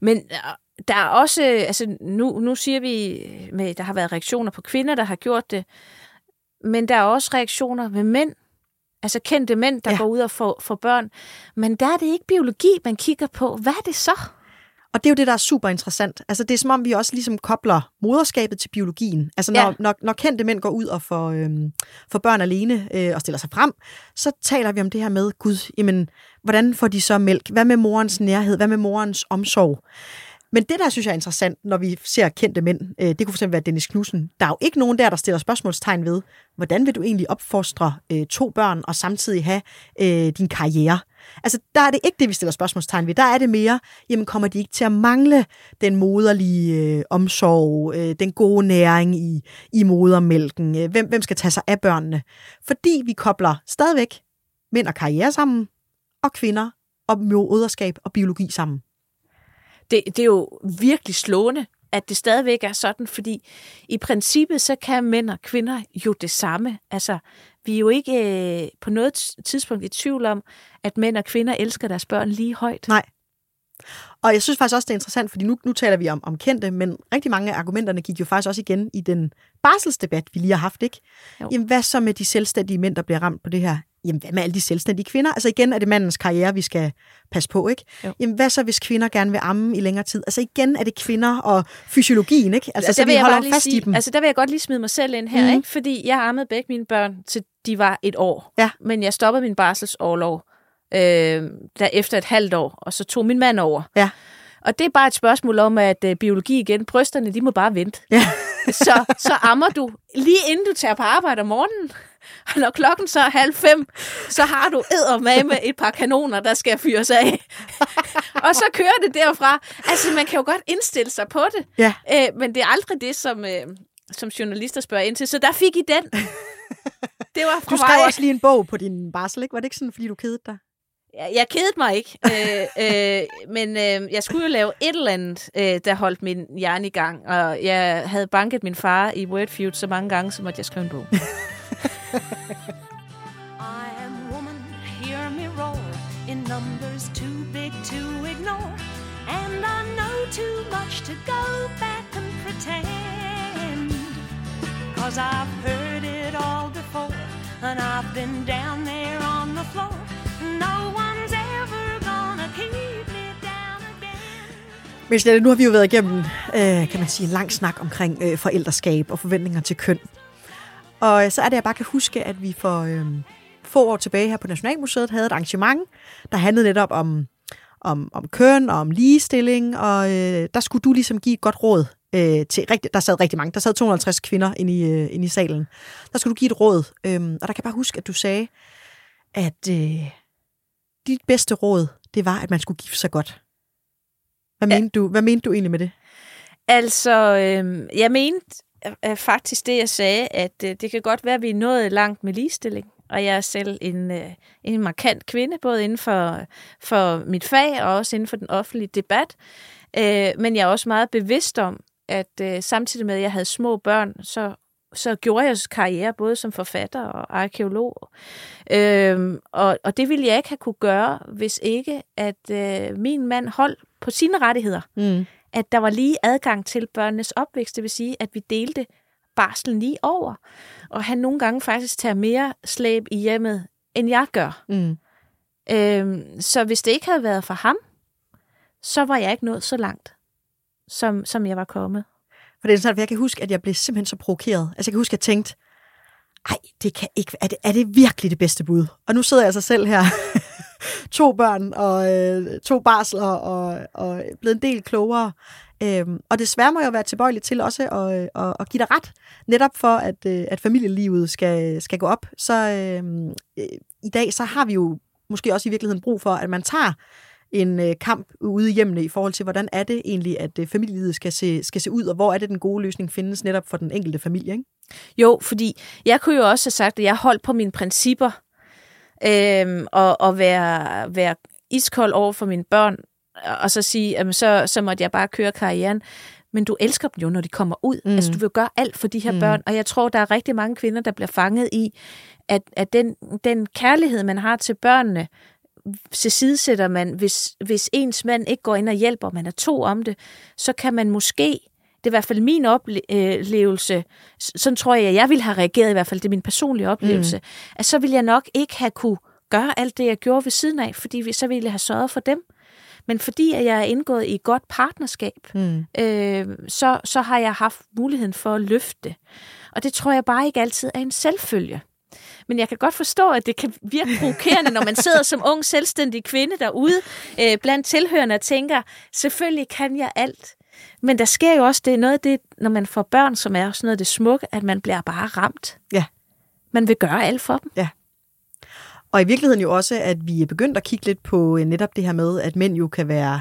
Men øh, der er også, altså nu, nu siger vi, øh, med, der har været reaktioner på kvinder, der har gjort det, men der er også reaktioner med mænd, altså kendte mænd, der ja. går ud og får, får børn. Men der er det ikke biologi, man kigger på. Hvad er det så? Og det er jo det, der er super interessant. Altså, det er som om, vi også ligesom kobler moderskabet til biologien. Altså, når, ja. når, når kendte mænd går ud og får, øhm, får børn alene øh, og stiller sig frem, så taler vi om det her med, gud, jamen, hvordan får de så mælk? Hvad med morens nærhed? Hvad med morens omsorg? Men det, der synes jeg er interessant, når vi ser kendte mænd, øh, det kunne fx være Dennis Knudsen. Der er jo ikke nogen der, der stiller spørgsmålstegn ved, hvordan vil du egentlig opfostre øh, to børn og samtidig have øh, din karriere? Altså, der er det ikke det, vi stiller spørgsmålstegn ved. Der er det mere, jamen kommer de ikke til at mangle den moderlige øh, omsorg, øh, den gode næring i, i modermælken? Øh, hvem, hvem skal tage sig af børnene? Fordi vi kobler stadigvæk mænd og karriere sammen, og kvinder og moderskab og biologi sammen det, det er jo virkelig slående, at det stadigvæk er sådan, fordi i princippet så kan mænd og kvinder jo det samme. Altså, vi er jo ikke øh, på noget tidspunkt i tvivl om, at mænd og kvinder elsker deres børn lige højt. Nej. Og jeg synes faktisk også, det er interessant, fordi nu, nu taler vi om, om kendte, men rigtig mange af argumenterne gik jo faktisk også igen i den barselsdebat, vi lige har haft, ikke? Jo. Jamen, hvad så med de selvstændige mænd, der bliver ramt på det her? Jamen hvad med alle de selvstændige kvinder? Altså igen er det mandens karriere, vi skal passe på, ikke? Jo. Jamen hvad så, hvis kvinder gerne vil amme i længere tid? Altså igen er det kvinder og fysiologien, ikke? Altså, så vi holder fast sige, i dem. Altså der vil jeg godt lige smide mig selv ind her, mm. ikke? Fordi jeg ammede begge mine børn, til de var et år. Ja. Men jeg stoppede min barselsårlov øh, der efter et halvt år, og så tog min mand over. Ja. Og det er bare et spørgsmål om, at øh, biologi igen, brysterne, de må bare vente. Ja. så, så ammer du lige inden du tager på arbejde om morgenen. Og når klokken så er halv fem, så har du med et par kanoner, der skal fyres af. og så kører det derfra. Altså, man kan jo godt indstille sig på det. Ja. Øh, men det er aldrig det, som, øh, som journalister spørger ind til. Så der fik I den. Det var fra du skrev mig. også lige en bog på din barsel, ikke? Var det ikke sådan, fordi du kedede dig? Jeg, jeg kedede mig ikke, øh, øh, men øh, jeg skulle jo lave et eller andet, øh, der holdt min hjerne i gang, og jeg havde banket min far i Wordfeud så mange gange, som at jeg skrev en bog. I am woman, hear me roar, in numbers too big to ignore, and I know too much to go back and pretend, cause I've heard it all before, and I've been down there on the floor, no one's ever gonna keep me down again. Men nu har vi jo været igennem, øh, kan man sige, en lang snak omkring øh, forældreskab og forventninger til køn. Og øh, så er det, jeg bare kan huske, at vi for øh, få år tilbage her på Nationalmuseet havde et arrangement, der handlede netop om, om, om køn og om ligestilling, og øh, der skulle du ligesom give et godt råd øh, til, rigtig, der sad rigtig mange, der sad 250 kvinder inde i, øh, inde i salen. Der skulle du give et råd, øh, og der kan jeg bare huske, at du sagde, at øh, dit bedste råd, det var, at man skulle gifte sig godt. Hvad, ja. mente, du, hvad mente du egentlig med det? Altså, øh, jeg mente er faktisk det, jeg sagde, at øh, det kan godt være, at vi er nået langt med ligestilling. Og jeg er selv en, øh, en markant kvinde, både inden for, for mit fag og også inden for den offentlige debat. Øh, men jeg er også meget bevidst om, at øh, samtidig med, at jeg havde små børn, så så gjorde jeg karriere både som forfatter og arkeolog. Øhm, og, og det ville jeg ikke have kunne gøre, hvis ikke at øh, min mand holdt på sine rettigheder. Mm at der var lige adgang til børnenes opvækst, det vil sige, at vi delte barslen lige over. Og han nogle gange faktisk tager mere slæb i hjemmet, end jeg gør. Mm. Øhm, så hvis det ikke havde været for ham, så var jeg ikke nået så langt, som, som jeg var kommet. For det er sådan, at jeg kan huske, at jeg blev simpelthen så provokeret. Altså jeg kan huske, at jeg tænkte, ej, det kan ikke, er det, er det virkelig det bedste bud? Og nu sidder jeg altså selv her, to børn og øh, to barsler og, og blevet en del klogere. Øhm, og desværre må jeg være tilbøjelig til også at, øh, at, at give dig ret, netop for at, øh, at familielivet skal, skal gå op. Så øhm, øh, i dag så har vi jo måske også i virkeligheden brug for, at man tager en øh, kamp ude i hjemmene i forhold til, hvordan er det egentlig, at øh, familielivet skal se, skal se ud, og hvor er det, den gode løsning findes netop for den enkelte familie, ikke? Jo, fordi jeg kunne jo også have sagt, at jeg holdt på mine principper, øh, og, og være, være iskold over for mine børn, og så sige, at så, så måtte jeg bare køre karrieren. Men du elsker dem jo, når de kommer ud. Mm. Altså, du vil gøre alt for de her mm. børn, og jeg tror, der er rigtig mange kvinder, der bliver fanget i, at, at den, den kærlighed, man har til børnene, tilsidesætter man, hvis, hvis ens mand ikke går ind og hjælper, man er to om det, så kan man måske, det er i hvert fald min oplevelse, sådan tror jeg, jeg ville have reageret i hvert fald, det er min personlige oplevelse, mm. at så ville jeg nok ikke have kunne gøre alt det, jeg gjorde ved siden af, fordi så ville jeg have sørget for dem. Men fordi at jeg er indgået i et godt partnerskab, mm. øh, så, så har jeg haft muligheden for at løfte. Og det tror jeg bare ikke altid er en selvfølge. Men jeg kan godt forstå, at det kan virke provokerende, når man sidder som ung, selvstændig kvinde derude øh, blandt tilhørende og tænker, selvfølgelig kan jeg alt. Men der sker jo også det, noget af det, når man får børn, som er også noget af det smukke, at man bliver bare ramt. Ja. Man vil gøre alt for dem. Ja. Og i virkeligheden jo også, at vi er begyndt at kigge lidt på øh, netop det her med, at mænd jo kan være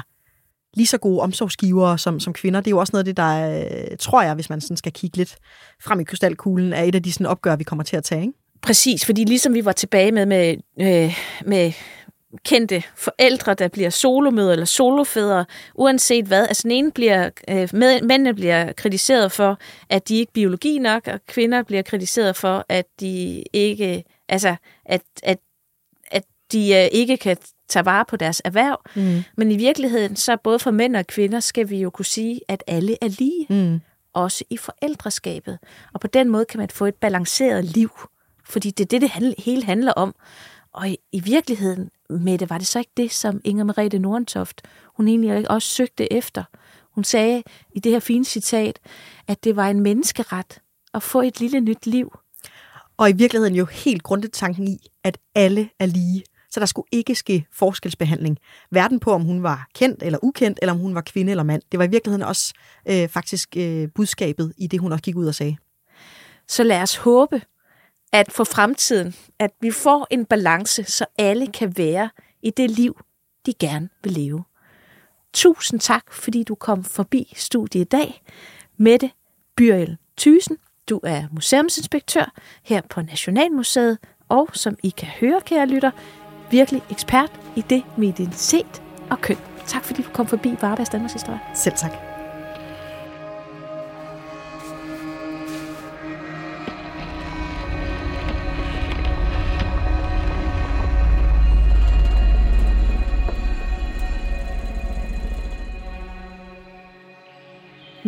lige så gode omsorgsgivere som, som kvinder. Det er jo også noget af det, der, øh, tror jeg, hvis man sådan skal kigge lidt frem i krystalkuglen, er et af de sådan opgør, vi kommer til at tage. Ikke? Præcis, fordi ligesom vi var tilbage med, med, øh, med kendte forældre, der bliver solomøder eller solofædre, uanset hvad. Altså den ene bliver, øh, med, mændene bliver kritiseret for, at de ikke er biologi nok, og kvinder bliver kritiseret for, at de ikke, altså, at, at, at de øh, ikke kan tage vare på deres erhverv. Mm. Men i virkeligheden, så både for mænd og kvinder, skal vi jo kunne sige, at alle er lige. Mm. Også i forældreskabet. Og på den måde kan man få et balanceret liv. Fordi det er det, det hele handler om. Og i, i virkeligheden, Mette, var det så ikke det, som Inger Merete Nordentoft, hun egentlig også søgte efter? Hun sagde i det her fine citat, at det var en menneskeret at få et lille nyt liv. Og i virkeligheden jo helt grundet tanken i, at alle er lige. Så der skulle ikke ske forskelsbehandling. Hverken på, om hun var kendt eller ukendt, eller om hun var kvinde eller mand. Det var i virkeligheden også øh, faktisk øh, budskabet i det, hun også gik ud og sagde. Så lad os håbe, at for fremtiden, at vi får en balance, så alle kan være i det liv, de gerne vil leve. Tusind tak, fordi du kom forbi studiet i dag. Mette Byrjel Thysen, du er museumsinspektør her på Nationalmuseet, og som I kan høre, kære lytter, virkelig ekspert i det med identitet og køn. Tak fordi du kom forbi Varbergs Danmarks Historie. Selv tak.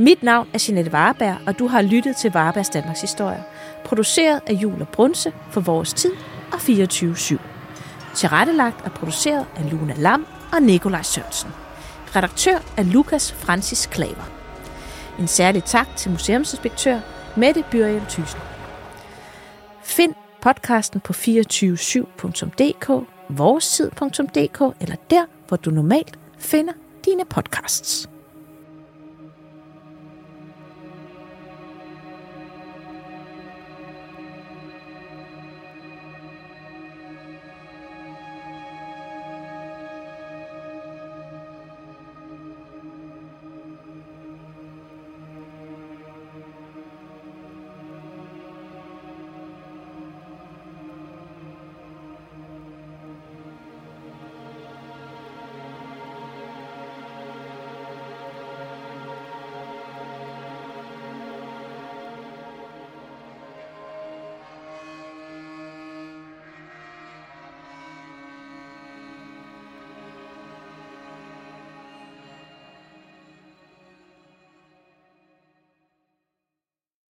Mit navn er Jeanette Varberg, og du har lyttet til Varbergs Danmarks Historie. Produceret af Jule Brunse for Vores Tid og 24-7. Tilrettelagt og produceret af Luna Lam og Nikolaj Sørensen. Redaktør er Lukas Francis Klaver. En særlig tak til museumsinspektør Mette Byrjel Thyssen. Find podcasten på 247.dk, vorestid.dk eller der, hvor du normalt finder dine podcasts.